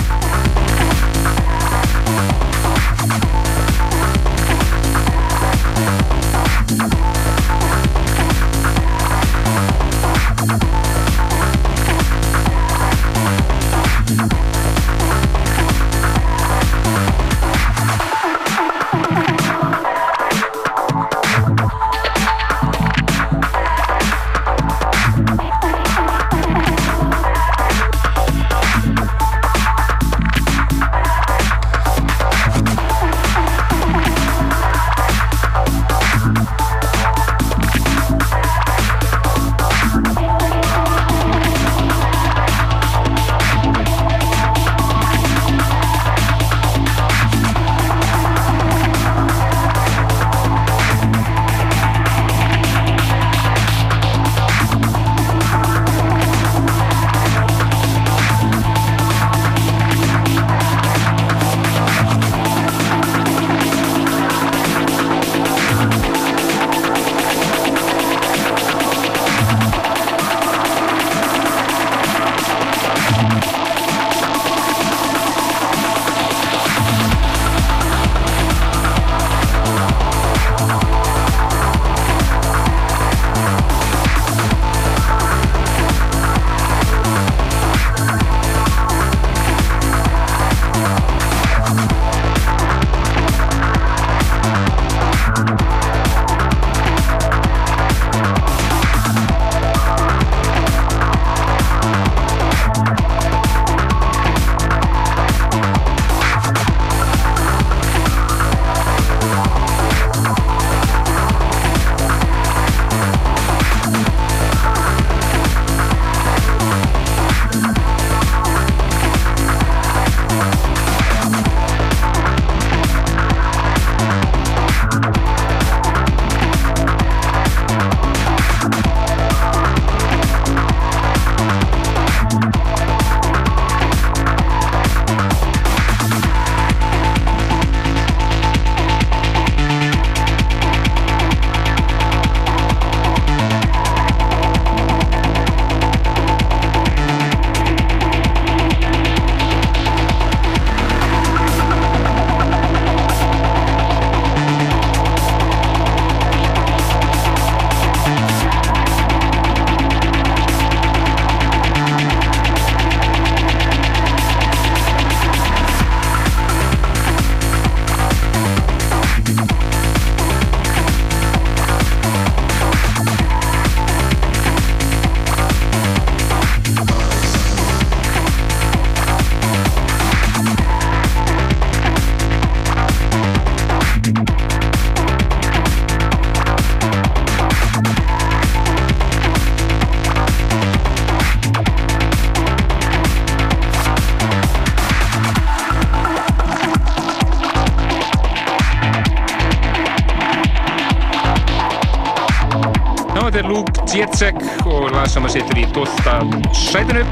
sætinu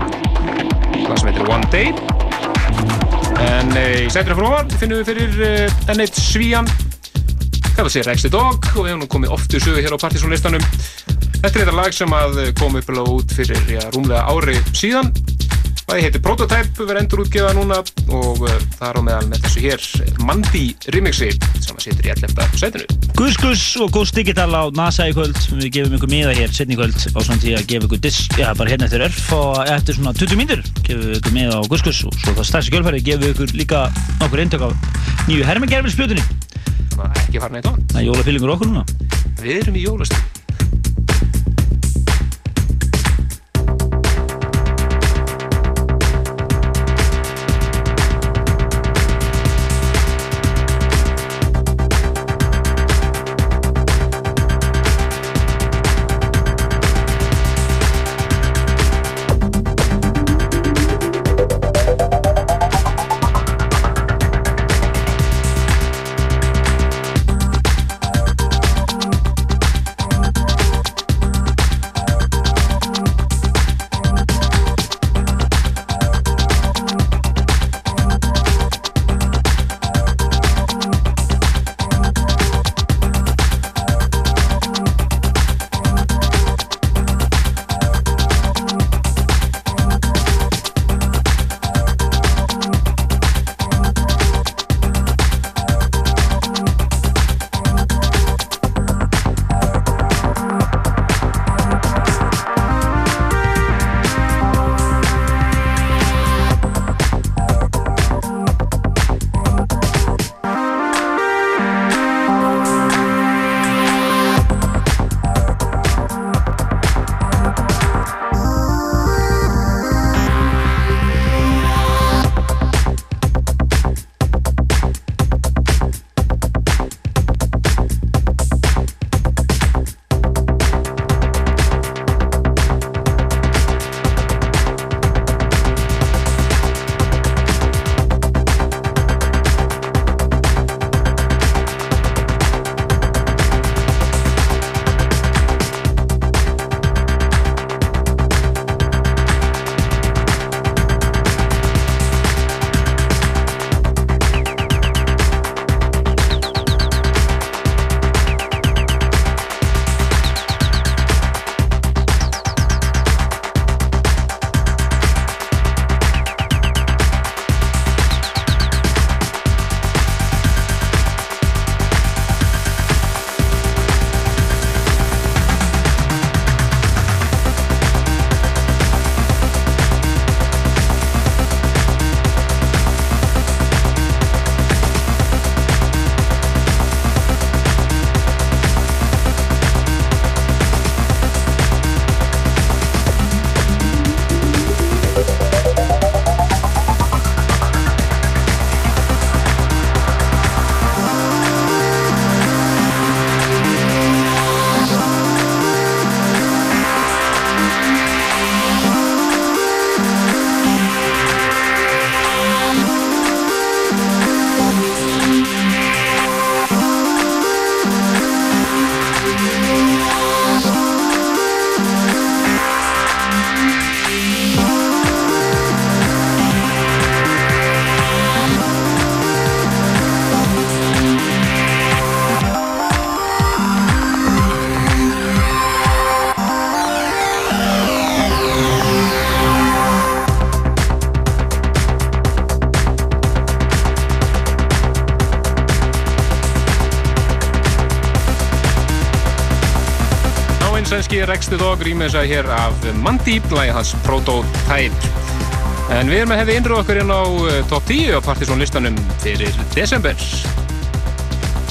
lag sem heitir One Day en e, í sætinu frá ofan finnum við fyrir e, enn eitt svíjan kallar sér Rexy Dog og við hefum nú komið oft í sögu hér á Partisan listanum þetta er þetta lag sem að kom upp út fyrir já, rúmlega ári síðan Lagi heitir Prototype, verður endur útgefa núna og það er á meðal með þessu hér Mandi remixi sem að situr í 11. setinu. Gus Gus og Gus Digital á NASA í kvöld við gefum ykkur miða hér setni í kvöld á svona tíu að gefa ykkur disk, já bara hérna eftir örf og eftir svona 20 mínútur gefum við ykkur miða á Gus Gus og svo það stærsti kjölfæri gefum við ykkur líka nokkur eintök af nýju hermengerfilspjötunni Það er ekki farin eitt á hann. Það er jólafyllingur okkur núna Við erum í jólastöð. Sænski Rexti Dog rýmið þess að hér af Mandeep, lagi hans Prototype. En við erum að hefði innröð okkur inn á eh, top 10 á Partisan listanum fyrir desember.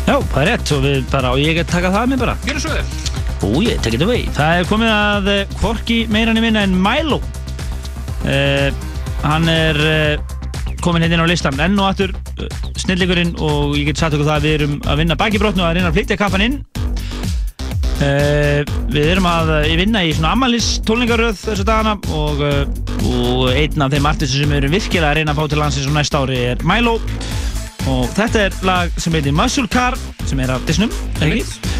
Já, það er rétt og við bara, og ég get taka það með bara. Gjörðu svo vel. Ó, ég tekit away. Það er komið að eh, Kvorki meira niður minna en Milo. Uh, hann er uh, komin hérna inn á listan enn og aftur uh, snillíkurinn og ég get sagt okkur það að við erum að vinna bakibrotnu og að reyna að flytja kaffan inn. Uh, við erum að uh, vinna í svona ammalis tólningaröð þessu dagana og, uh, og einn af þeim artistum sem við erum virkilega að reyna að fá til landsins á næsta ári er Milo og þetta er lag sem heitir Muscle Car sem er af.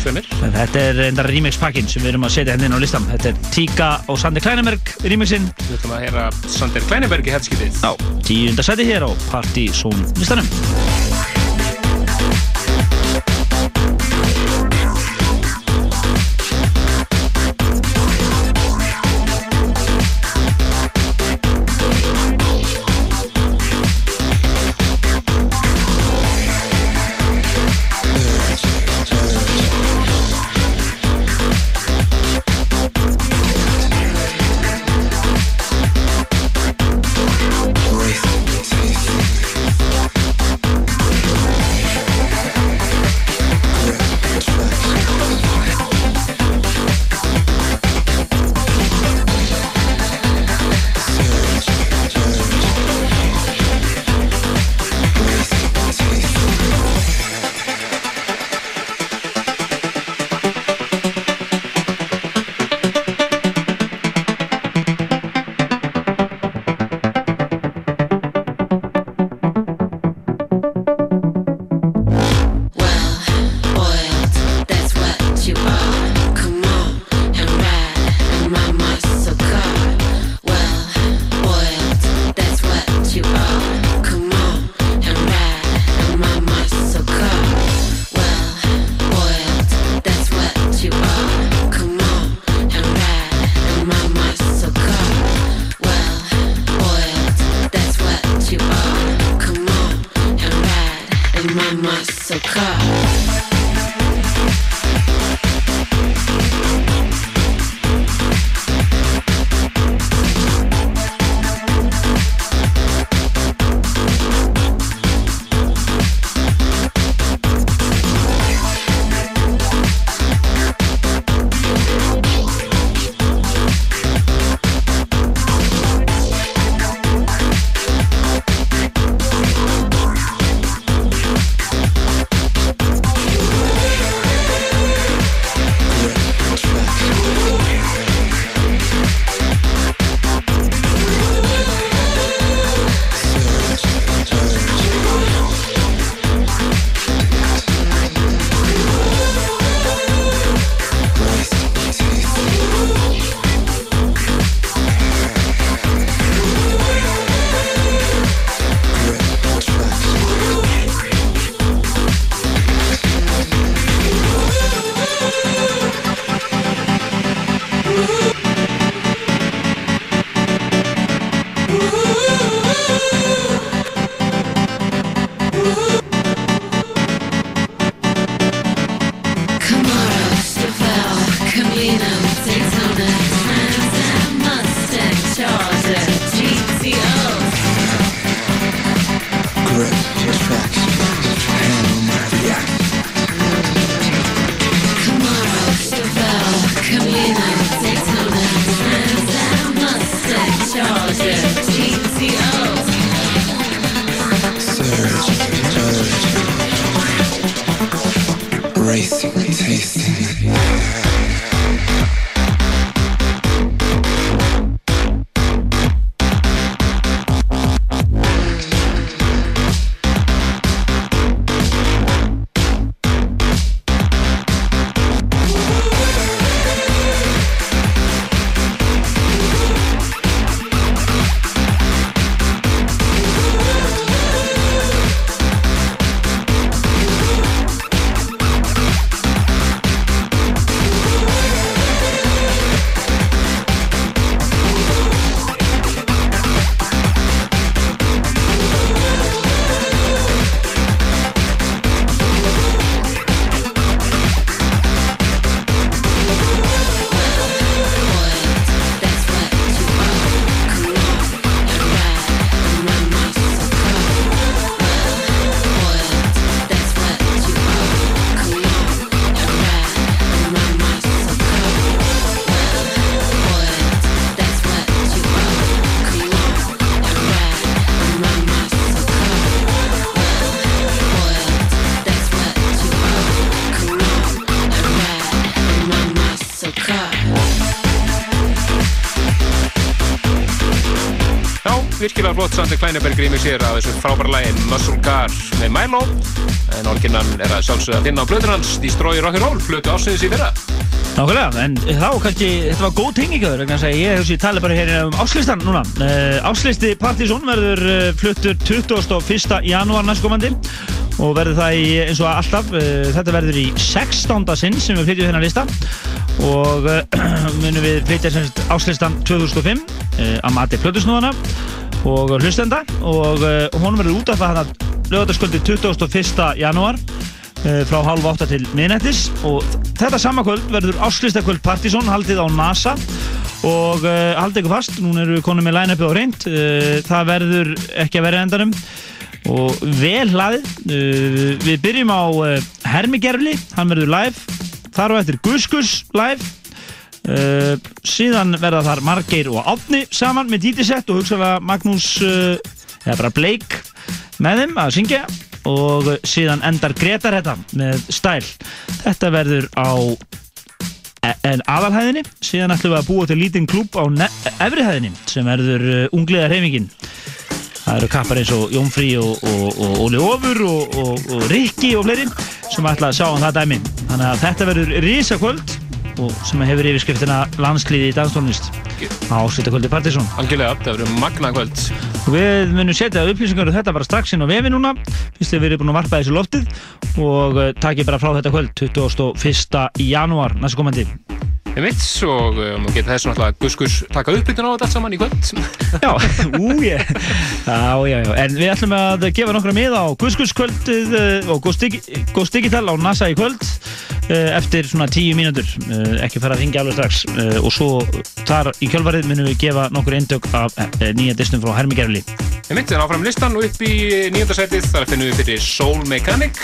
En Þetta er enda remix pakkin sem við erum að setja henni inn á listan. Þetta er Tíka og Sander Kleineberg remixinn. Við ætlum að heyra Sander Kleineberg í hefðskiptið. Já, tíunda seti hér á Party Zone listanum. Sandi Kleineberg rýmir sér af þessu frábæra lægin Muscle Car með Milo en orginnan er að sjálfsögða að finna á blöður hans Destroy Rock'n'Roll, flötu ásins í fyrra Nákvæmlega, en þá kannski, þetta var góð að ég hef talið bara hér um áslistan núna. Uh, áslisti Partizón verður uh, fluttur 21. janúar næstkomandi og verður það í, eins og alltaf, uh, þetta verður í 16. sinn sem við flytjum þennan lista og munum við flytja áslistan 2005 uh, að mati plötusnúðana og hlustenda og uh, honum verður út af það hann að lögataskvöldi 21. janúar eh, frá halv átta til miðnættis. Og þetta sama kvöld verður áslistakvöld Partizón haldið á NASA. Og uh, haldið ykkur fast, núna eru konum með line-upi á reynd það verður ekki að vera endanum. Og vel hlaðið. Við byrjum á Hermi Gerli, hann verður live. Þar á eftir Guskus live uh, síðan verða þar Margeir og Átni saman með dítisett og hugsaðlega Magnús uh, eða bara Blake með þeim að syngja. Og síðan endar Gretar þetta með stæl. Þetta verður á e- aðalhæðinni. Síðan ætlum við að búa til lítinn klúb á efrihæðinni sem verður uh, ungliða reyfingin það eru kappar eins og Jónfrí og, og, og Óli Ofur og, og, og Rikki og fleiri sem ætla að sjá um það dæmi. Þannig að þetta verður risakvöld. og sem hefur yfirskriftina landsliði í danstónlist á Sittakvöldi Partísson Algjörlega, það verður magna kvöld. Og við munum setja upplýsingar um þetta bara strax inn á vefi núna. Fyrst við erum búin að varpa þessu loftið og uh, takið bara frá þetta kvöld 21. janúar. Næstu komandi Ég mitt og um, geta þess náttúrulega Guskus taka uppbytun á þetta allt saman í kvöld. Já, ú ég Já, já, já, en við ætlum að gefa nokkra miða á Guskuskvöldið uh, og Ghost Digital á NASA í kvöld uh, eftir svona tíu mínútur. Ekki fara að ringja alveg strax. Og svo þar í kjölfarið munum við gefa nokkur eindök af nýja distum frá Hermi Gerli. Ég mitt er áfram listan og upp í nýjöndarsætið þar finnum við fyrir Soul Mechanic.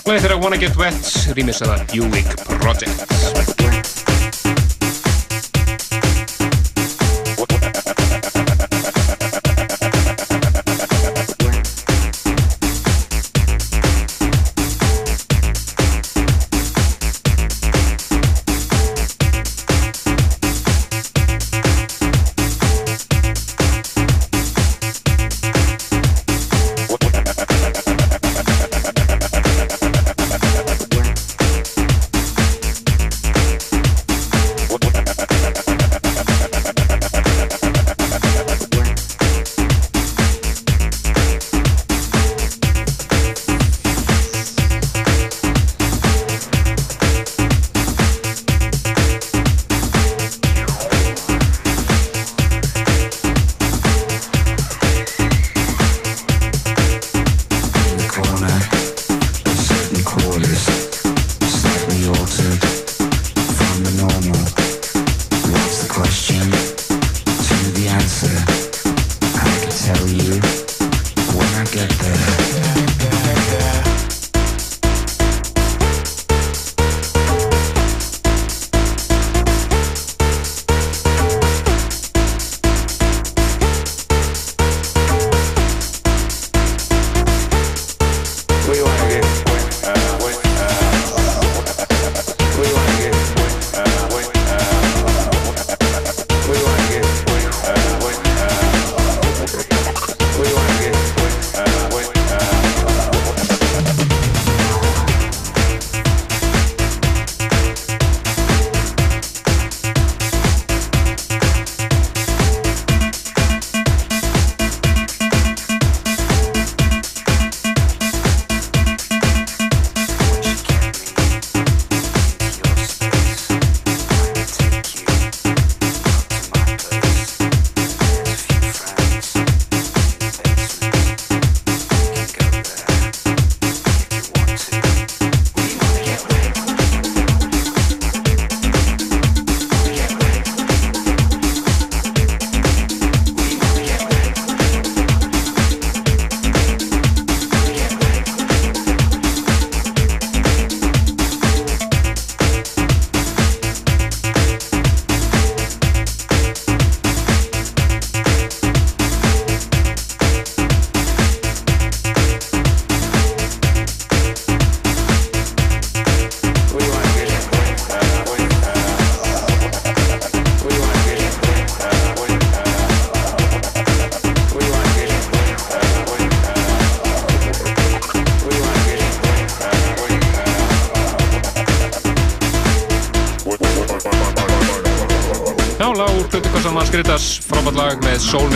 Og þetta er Wanna Get Wet rýmis að það Buick Project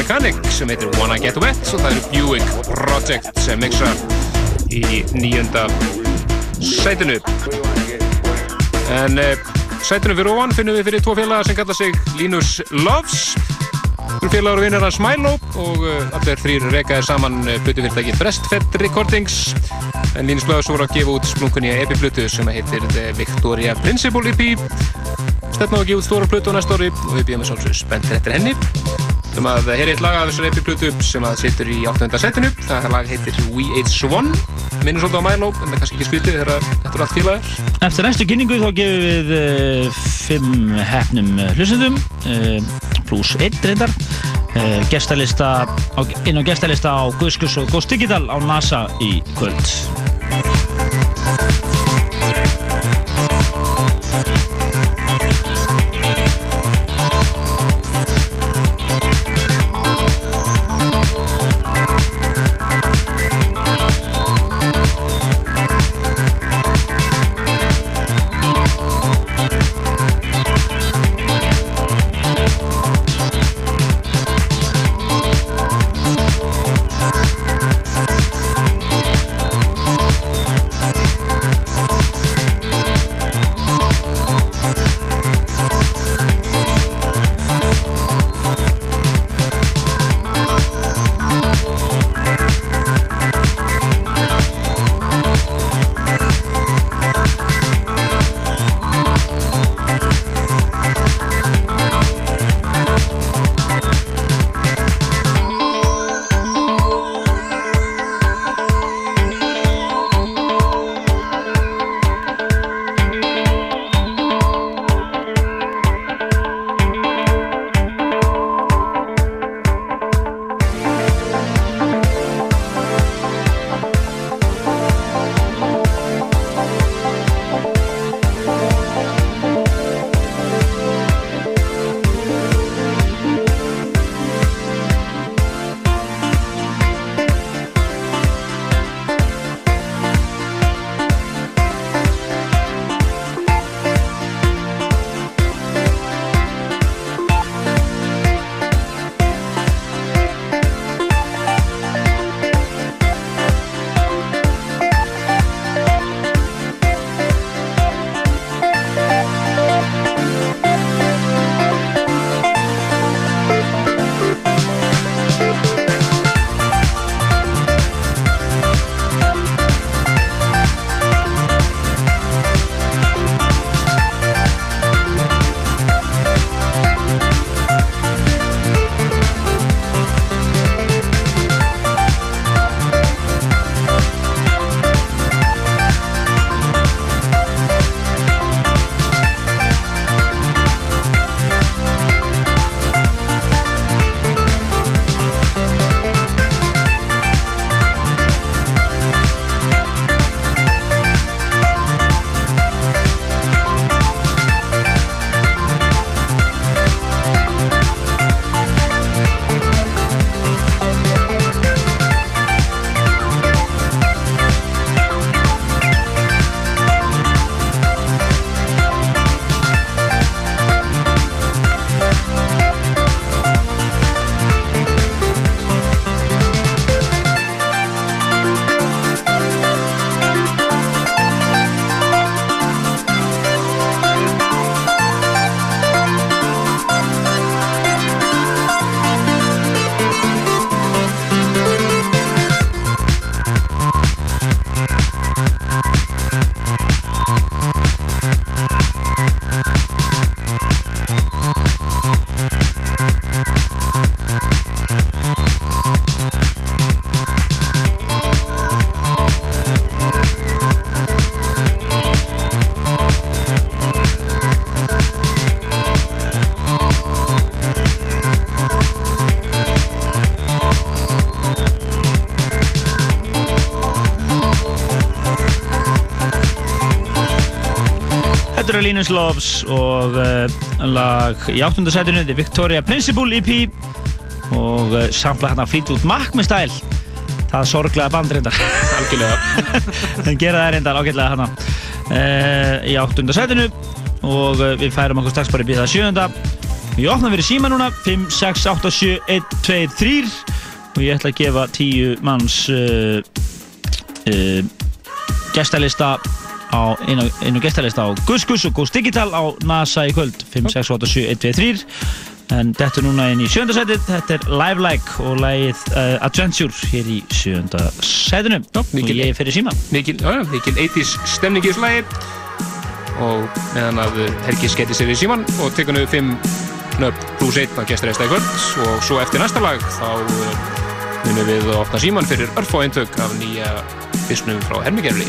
Mechanic sem heitir Wanna Get Wet. Og það eru Buick Project sem mixa í nýjönda sætinu. En uh, sætinu fyrir ofan finnum við fyrir tvo félaga sem kalla sig Linus Loves. Þú félagur og vinnir hans Milo og uh, allir þrýr rekaðir saman uh, plutufyrirtæki Breastfed Recordings. En Linus Loves voru að gefa út splunkunni EP-plutu sem heitir The Victoria Principle EP stefna á að gefa út stóra plötu á næsta ári og við býðum við svolítið spennt eftir henni um að er eitt lag af þessar epi plötu sem að situr í 8. setinu. Það lag heitir We Ate Swan. Minnum svolítið á Milo en það er kannski ekki spiltið þegar þetta er allt félagar. Eftir næstu kynningu þá gefum við uh, fimm hefnum uh, hlustendum uh, pluss einn reyndar. Uh, inn á gestalista á Guðskus og Ghost Digital á NASA í kvöld Linus Loves og uh, lag í áttundasætinu The Victoria Principle EP og uh, samla hérna Fleetwood Mac með stæl. Það sorglega band reyndar. Algjörlega. En gera það reyndar ágætlega hérna uh, í áttundasætinu og uh, við færum okkur strax bara í bíða sjönda Ég opna fyrir síma núna 5, 6, 8, 7, 1, 2, 3 og ég ætla að gefa 10 manns gestalista á einu, einu gestalista á Gus Gus og Gus Digital á NASA í kvöld. 5, 6, 8, 7, 1, 2, 3 en þetta er núna inn í sjöndasætið þetta er Live Like og lagið uh, Adventure hér í sjöndasætinu og ég fyrir síma. Mikil, já, mikil 80s stemning í þessu lagi. Og meðan að Helgi sketi sér í síman og tekur nú 5 nöfn pluss 1 á gesturesta í kvöld. Og svo eftir næsta lag þá uh, munum við að opna síman fyrir örfá eintök af nýja fyrstnum frá Hermigerli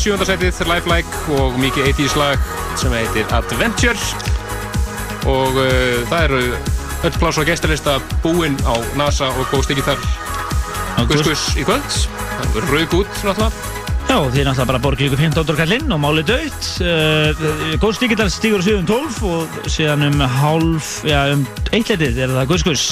þetta sjöndasætið Lifelike og mikið 80s lag sem heitir Adventure og uh, það eru öll pláss á gestalista búinn á NASA og Ghost Digital Guskus í kvöld. Það verður raug út náttúrulega. Já, þið er náttúrulega bara borgið ykkur 15 kallinn og málið döitt. Uh, Góðs Digital stígur á 7.12 og síðan um hálf, já um eitletið er það Guðskus.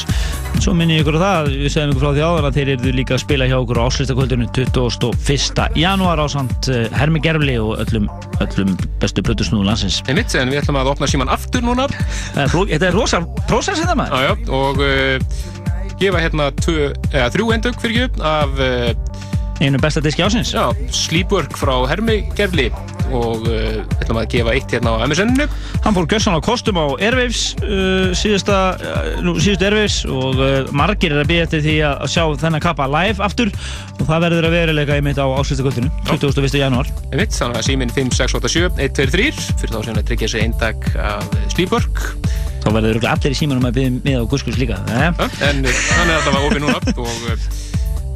Svo minni ég ykkur á það, við segðum ykkur frá því áður að þeir eru líka að spila hjá okkur á áslistakvöldinu 21. janúar á samt uh, Hermi Gerfli og öllum, öllum bestu blötusnúðu landsins. Einmitt, en við ætlum að opna síman aftur núna þetta er rosa prósess þetta maður. Já, já, og uh, gefa hérna tvö, eða, þrjú endök fyrir ekki af uh, einu besta diski ásins Já, Sleepwork frá Hermi Gerli og uh, ætlum að gefa eitt hérna á MSN-inu Hann fór gjössan á kostum á Airwaves uh, uh, síðustu Airwaves og uh, margir er að býja eftir því að, að sjá þennan kappa live aftur. Og það verður að veruleika einmitt á áslutakvöldinu 21. janúar. Einmitt, þannig að síminn 5687 123 fyrir þá sem að tryggja sig eindag af Sleepwork Þá verður allir í símanum að byggja með á guskus líka ja, En uh, hann er alltaf opið núna og uh,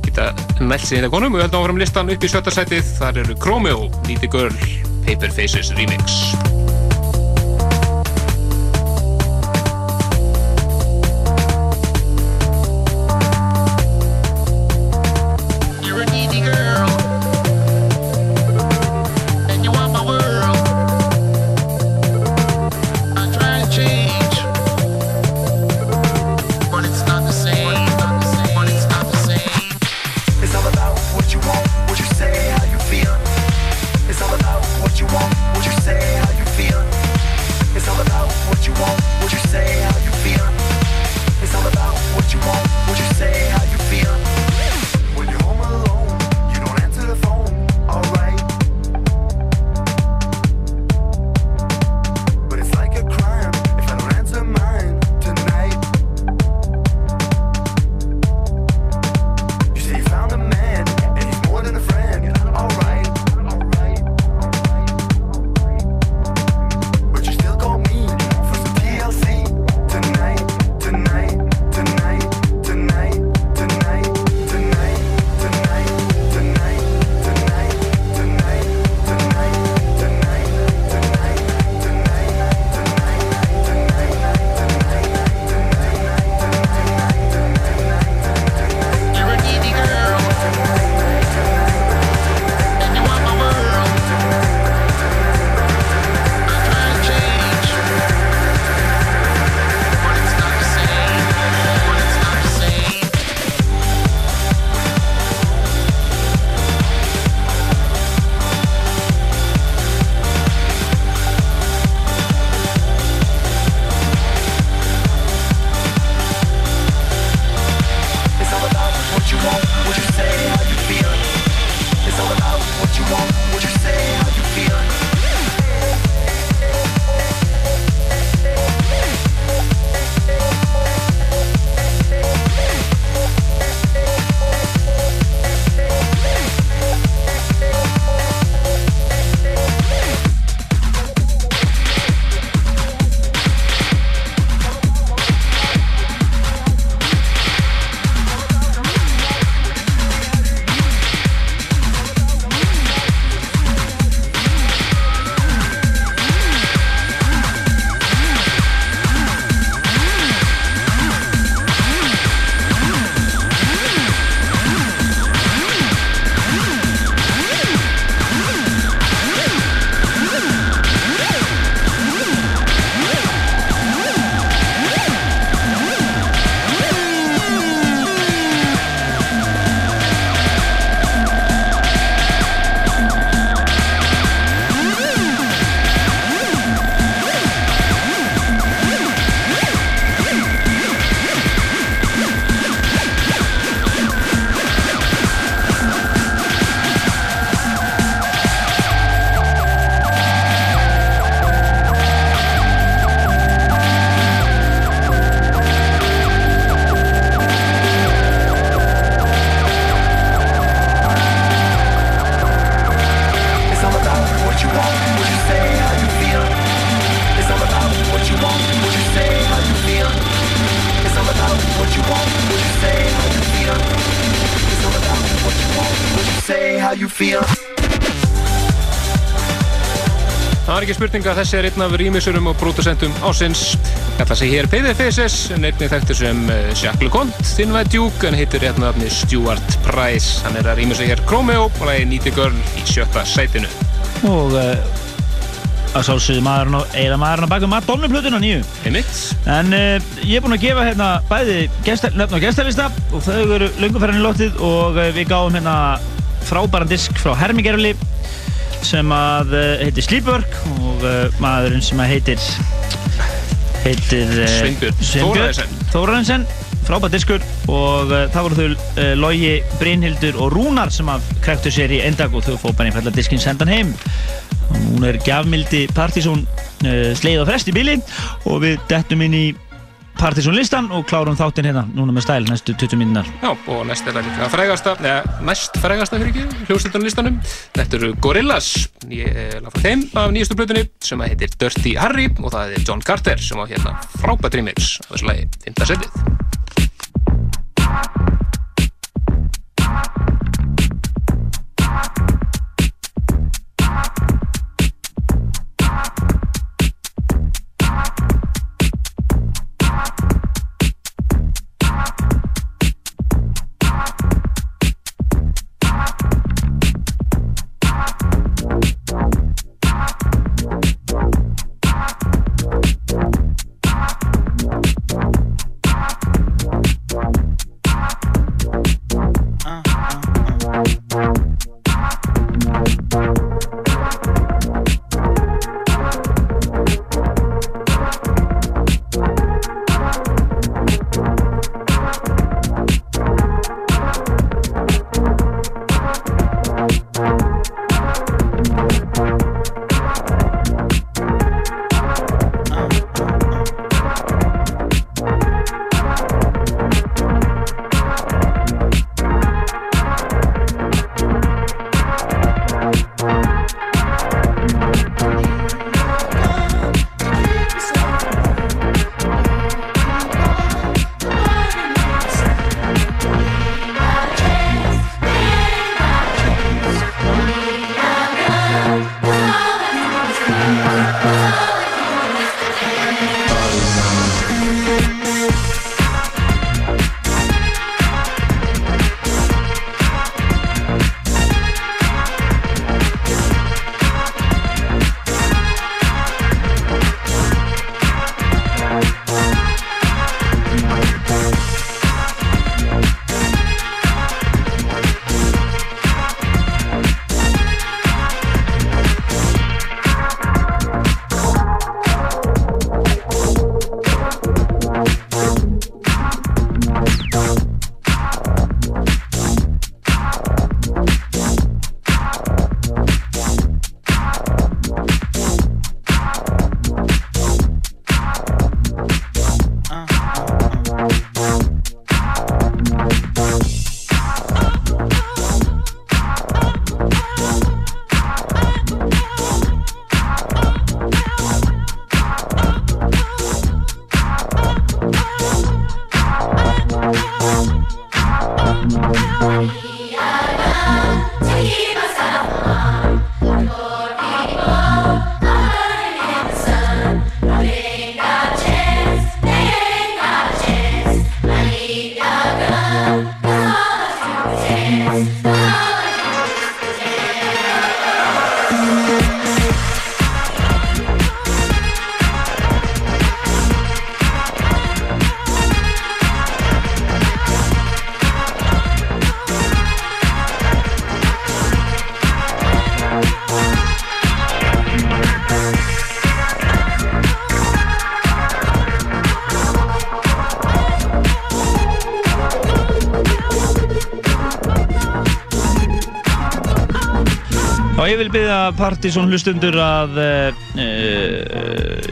geta nælt sig inn að konum. Og við höldum áfram listan upp í sjötta sætið. Þar eru Chromeo, a Girl, Paper Faces Remix Það ekki spurning að þessi er einn af rýmisurum og pródusentum ásins. Kalla sig hér Faces, en einnig þekktur sem Jacques LeConte, Thinway Duke, en heitir rétt nafni Stuart Price. Hann er að rýma sig hér Chromeo og Need a Girl í sjötta sætinu. og uh, að sálsögðu maðurinn og eða maðurinn að baka Madonna-plötuna nýju Einmitt. En uh, ég er búinn að gefa hérna bæði nöfn og gestarlista og þau eru lönguferðin í loftið og uh, við gáum hérna frábæran disk frá Hermigerli sem að uh, heitir Sleepwork og uh, maðurinn sem að heitir heitir uh, Sveinbjörn. Þórarinsson frábært diskur og uh, það voru þau uh, Logi, Brynhildur og Rúnar sem að krektu sér í endag og þau fóð bara einfallega diskinn sendan heim og núna er gjafmildi Partizón uh, sleið og frest í bíli og við dettum inn í Partizón listan og klárum þáttinn hérna núna með stæl næstu 20 mínunar Já, og næst er það líka frægasta, neða, næst frægasta fyrir ekki, hljómsveitunarlistanum. Þetta eru Gorillaz, ég lafa þeim af nýjastu blötunni sem heitir Dirty Harry og það er John Carter sem á hérna frábært remix af þessu lagi, 5. setið. Partizón hlustundur að uh,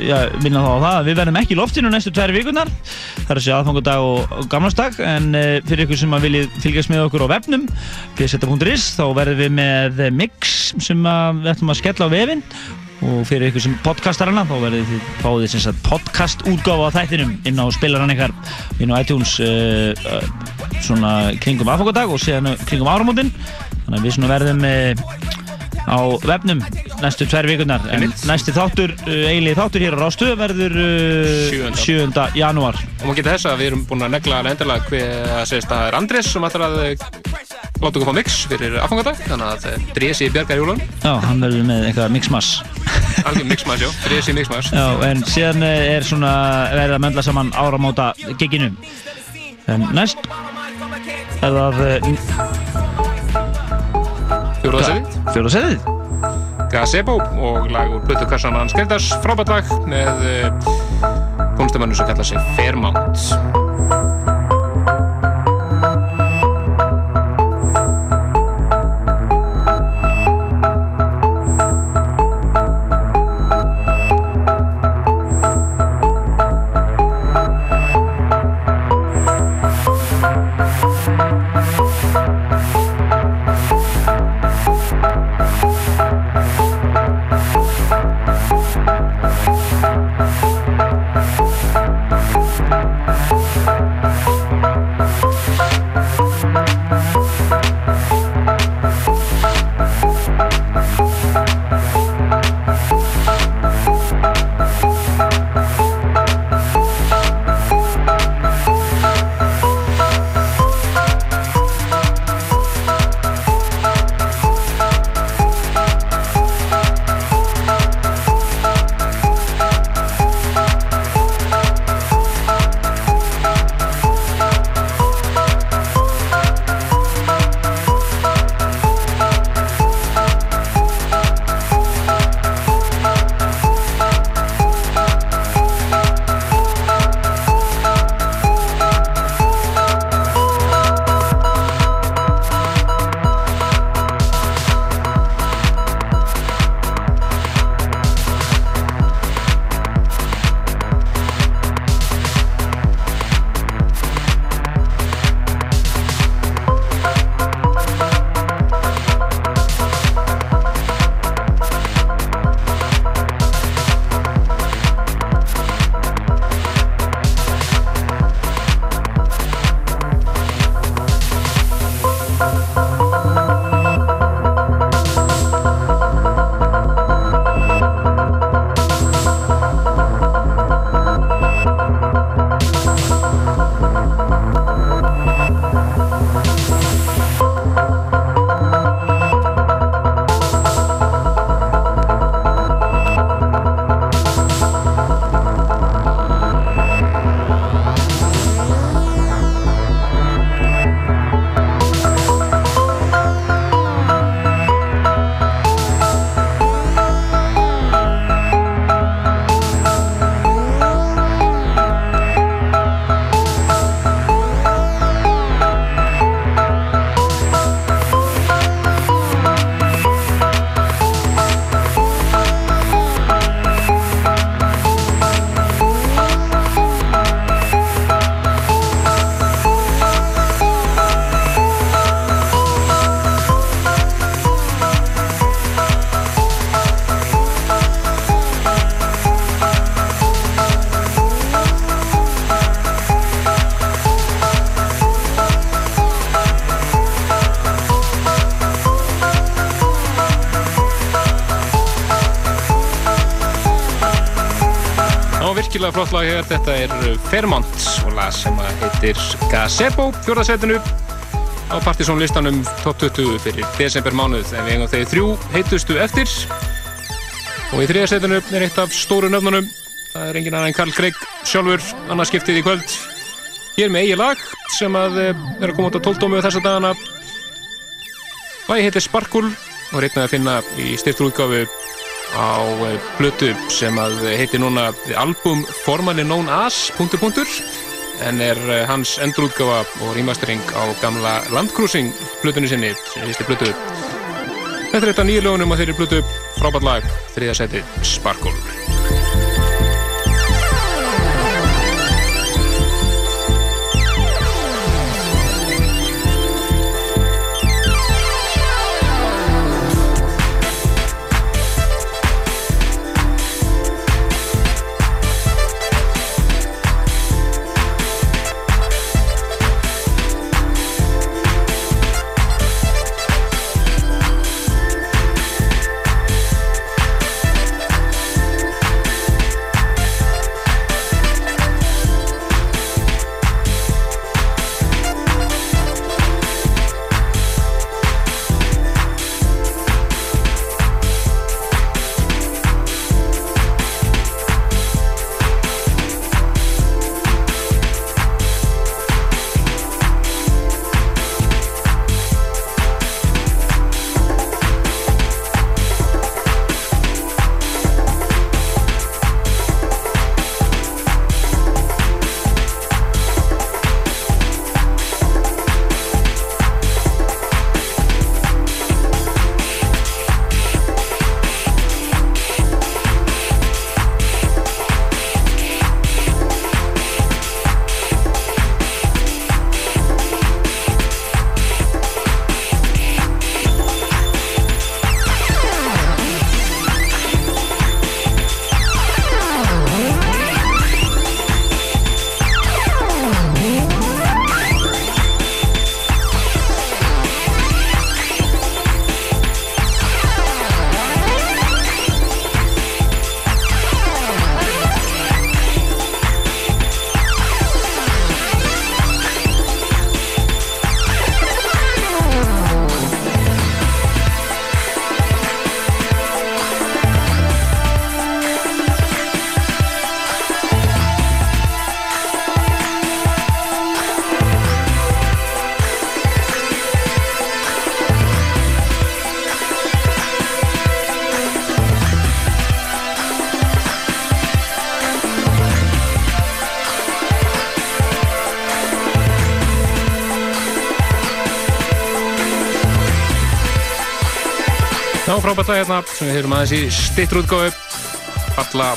já, minna þá á það að við verðum ekki í loftinu næstu tvær vikunar það er að segja aðfangadag og, gamlarsdag en uh, fyrir ykkur sem að viljið fylgjast með okkur á vefnum pseta.is þá verðum við með mix sem við ætlum að skella á vefinn. Og fyrir ykkur sem podcastarana þá verðið þið fáið sem sagt podcast útgáfa á þættinum inn á spilaran ykkar inn á iTunes uh, uh, svona kringum aðfangadag og síðan kringum áramótin. Þannig að við svona verðum uh, á vefnum næstu tvær vikunar en næsti þáttur, uh, eiginlega þáttur hér á Rástu verður uh, 7. janúar. Og maður geta þess að við erum búin að negla alveg endilega hver að segist að það er Andrés sem ætlar að eh, láta okkur fá mix fyrir aðfangadag þannig að það drési í Bjargar Júlan Já, hann verður með eitthvað mixmass alveg mixmass, já, drési mixmass Já, en síðan uh, er svona verið að möndla saman áramóta giginu en næst er það uh, Fjóraðsefið Gazebo og lag úr Plötu Kassan Hans Gerdars frábært lag með uh, tónlistamannu sem kallar sig Fairmount virkilega flott lag hér. Þetta er Fairmont og lag sem heitir Gazebo, fjórðarsætinu á Partizón listanum top 20 fyrir desember mánuð. En við hengum þeir þrjú heitustu eftir. Og í þriðarsætinu er eitt af stóru nöfnunum. Það er engin annan en Karl Greig sjálfur, annarskiptið í kvöld. Hér með eigi lag sem að eh, er að koma út á 12 dómu þessa dagana. Lagi heitir Sparkul og einnig að finna í styrturútgáfu á eh, plötu sem heitir núna Album Formerly Known As en er eh, hans endurútgáfa og rýmastering á gamla Landcruising plötunni sinni heitir plötu. Þetta er eitt af nýju lögunum að þeirri plötu. Frábært lag, þriðasæti Sparkul frábært lag hérna sem við heyrum aðeins í stittur útgáfu. Falla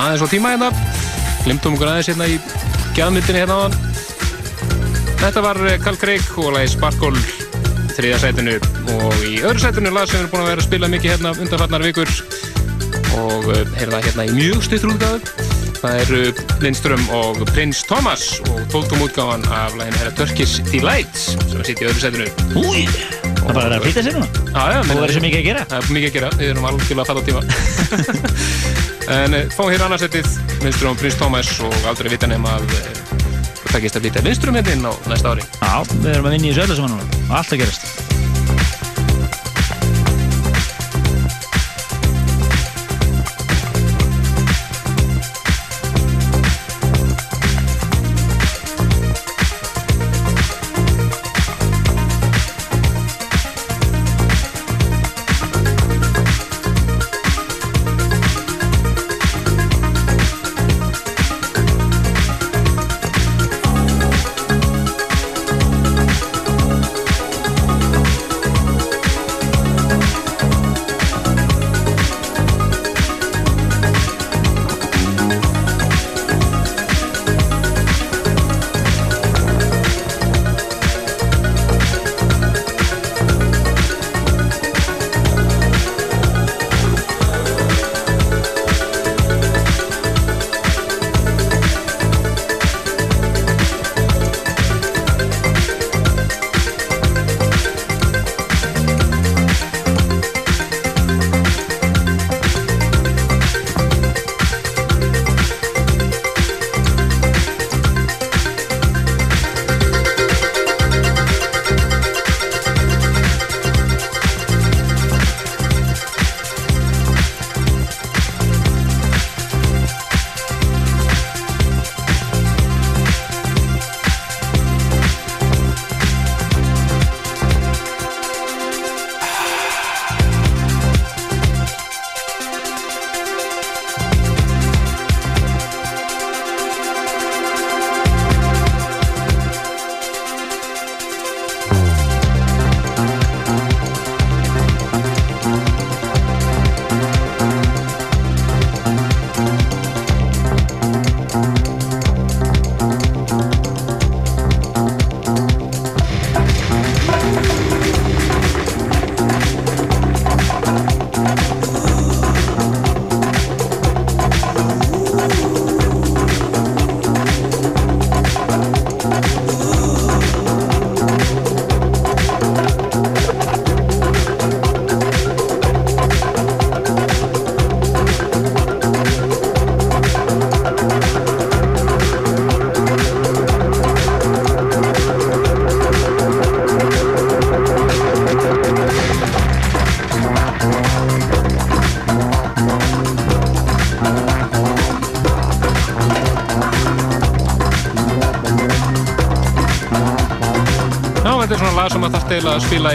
aðeins á tíma hérna. Glimtum okkur aðeins hérna í gæðmyndinni hérna áðan. Þetta var eh, Carl Craig og lagi Sparkle þriða sætinu. Og í öðru sætinu lag sem við erum búin að vera að spila mikið hérna undanfarnar vikur. Og eh, heyra það hérna í mjög stittur útgáfu. Það eru Lindström og Prins Thomas. Og tóltum útgáfan af laginu herra Turkish Delight sem að sitja í öðru sætinu. Úi, það bara er að flýta sér núna. Já, já, Og verður svo mikið að gera. Það er mikið að gera, við erum algjörlega að falla tíma. En eh, fáum hér annarsettið Lindström og Prins Thomas og aldrei vita nefn að eh, það takist að flytja Lindström hérna inn á næsta ári. Já, við erum að vinna í saman núna. Og allt að gerast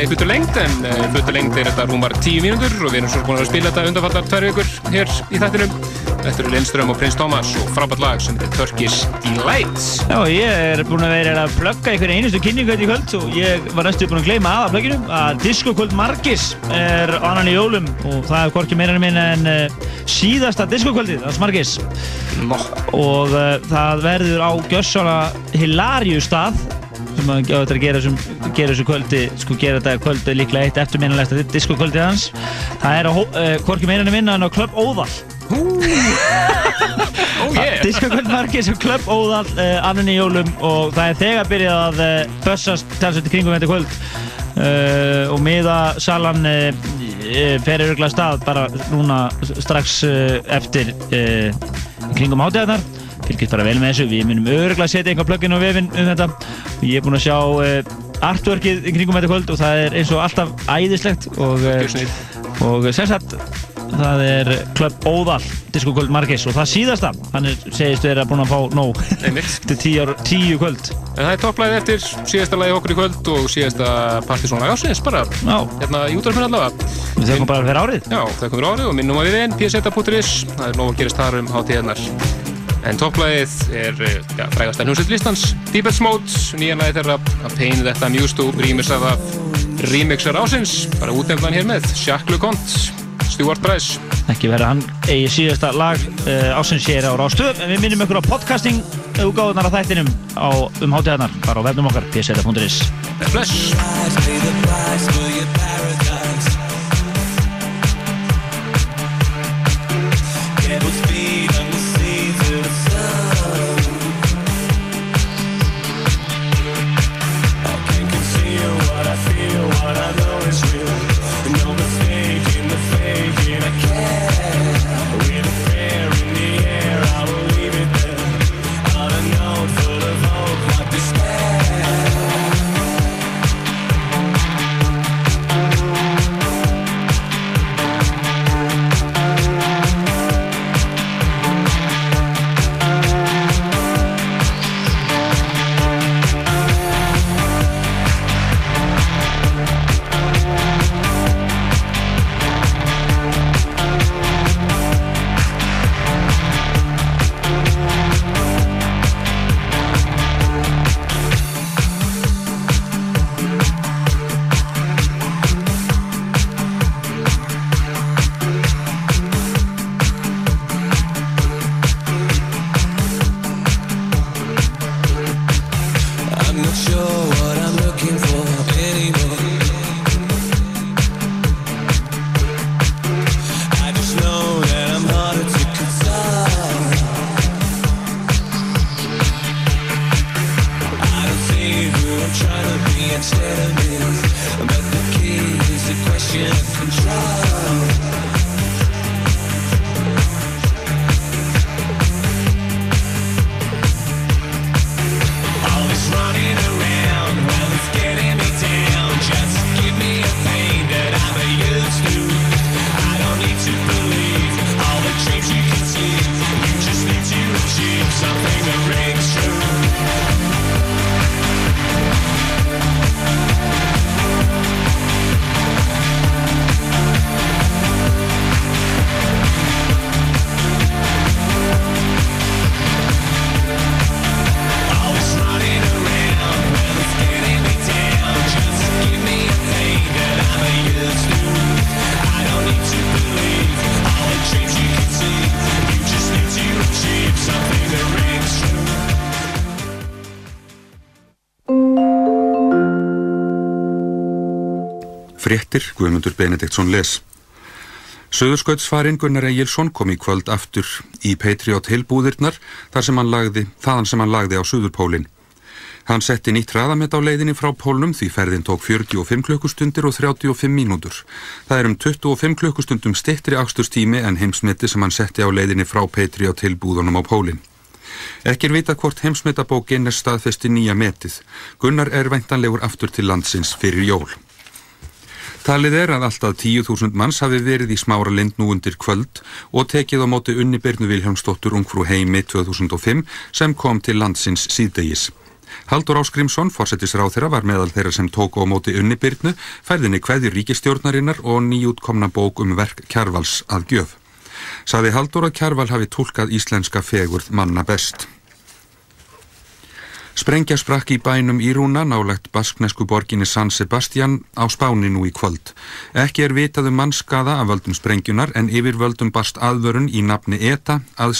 í hlutur lengd en uh, hlutur lengd er þetta rúmar 10 mínútur og við erum svo búin að spila þetta undanfallar tvær vikur hér í þættinum. Þetta eru Lindström og Prins Thomas og frábært lag sem heitir Turkish Delight. Já, ég er búinn að vera að plugga einhverja einustu kynningu þetta í kvöld og ég var næstu búinn að gleyma aða plugginu að Disco Kvöld Margis er annan í jólum og það er hvorki meira minn en uh, síðasta Disco Kvöldið, það er Margis. No. Og uh, það verður á gjössala Hilaríu stað sem að að gera þessum, gera þessu kvöldi, sko gera þetta kvöldi líklega eitt disco kvöldið hans. Það er á uh, hvorki meira en minna en á Club Óðal. Oh yeah! Diskakvöld Markis og Club Óðal uh, annan í jólum og það er þegar byrjað að uh, bössast talsveit í kringum þetta kvöld og miða salan uh, uh, fer öruglega stað bara núna strax eftir kringum hátíðarnar fylgjast bara vel með þessu, við munum öruglega setja einhver plugin á vefinn um þetta ég er búinn að sjá artworkið í kringum þetta kvöld og það er eins og alltaf æðislegt og, uh, og sem sagt það er Club Óðal Disco Kvöld Margis og það síðasta hann er, segist þeirra búin að fá nóg til tíu, tíu kvöld En það er topplæðið eftir síðasta lagi okkur í kvöld og síðasta partysónlag ásins bara Já. hérna í útvarfinu allavega. Við þekkum bara fyrir árið. Já, þekkum fyrir árið og minnum að við einn pseta.is það er nóg að gerast þar um hátíðarnar. En topplæðið er eh, ja, frægast en húsett listans Deepest Mode, nýjan lagi þeirra. Að peina þetta Muse to remisaða remixar ásins, bara útnefnan hér með Jacques LeConte, Stuart Price. Ekki verið hann eigi síðasta lag uh, ásins hér á Rástöð en við minnum ykkur á podcasting úgáðunar af þættinum á, um hátíðarnar bara á vefnum okkar pseta.is Guðmundur Benediktsson les. Söðurskautsfarinn Gunnar Egilson kom í kvöld aftur í Patriot Hill-búðirnar þar sem hann lagði, þaðan sem hann lagði á Suðurpólinn. Hann setti nýtt hraðamett á leiðinni frá pólnum því ferðin tók 45 klukkustundir og 35 mínútur. Það er um 25 klukkustundum stittri akstustími en heimsmeti sem hann setti á leiðinni frá Patriot Hill-búðunum á pólinn. Ekki er vita hvort heimsmetabókin er staðfesti nýja metið. Gunnar er væntanlegur aftur til landsins fyrir jól. Talið er að alltaf 10.000 manns hafi verið í smára lind nú undir kvöld og tekið á móti unni Byrnu Vilhelmsdóttur ungfrú heimi 2005 sem kom til landsins síðdegis. Haldur Áskrimsson, fórsetisráð þeirra, var meðal þeirra sem tóku á móti unni Byrnu, færðinni kveðjur ríkistjórnarinnar og nýjútkomna bók um verk Kjarvals að gjöf. Saði Haldur að Kjarval hafi tólkað íslenska fegurð manna best. Sprengja sprakk í bænum Írúna nálagt basknesku borginni San Sebastian á Spáni nú í kvöld. Ekki er vitað um mannskaða af völdum sprengjunar en yfir völdum barst aðvörun í nafni ETA að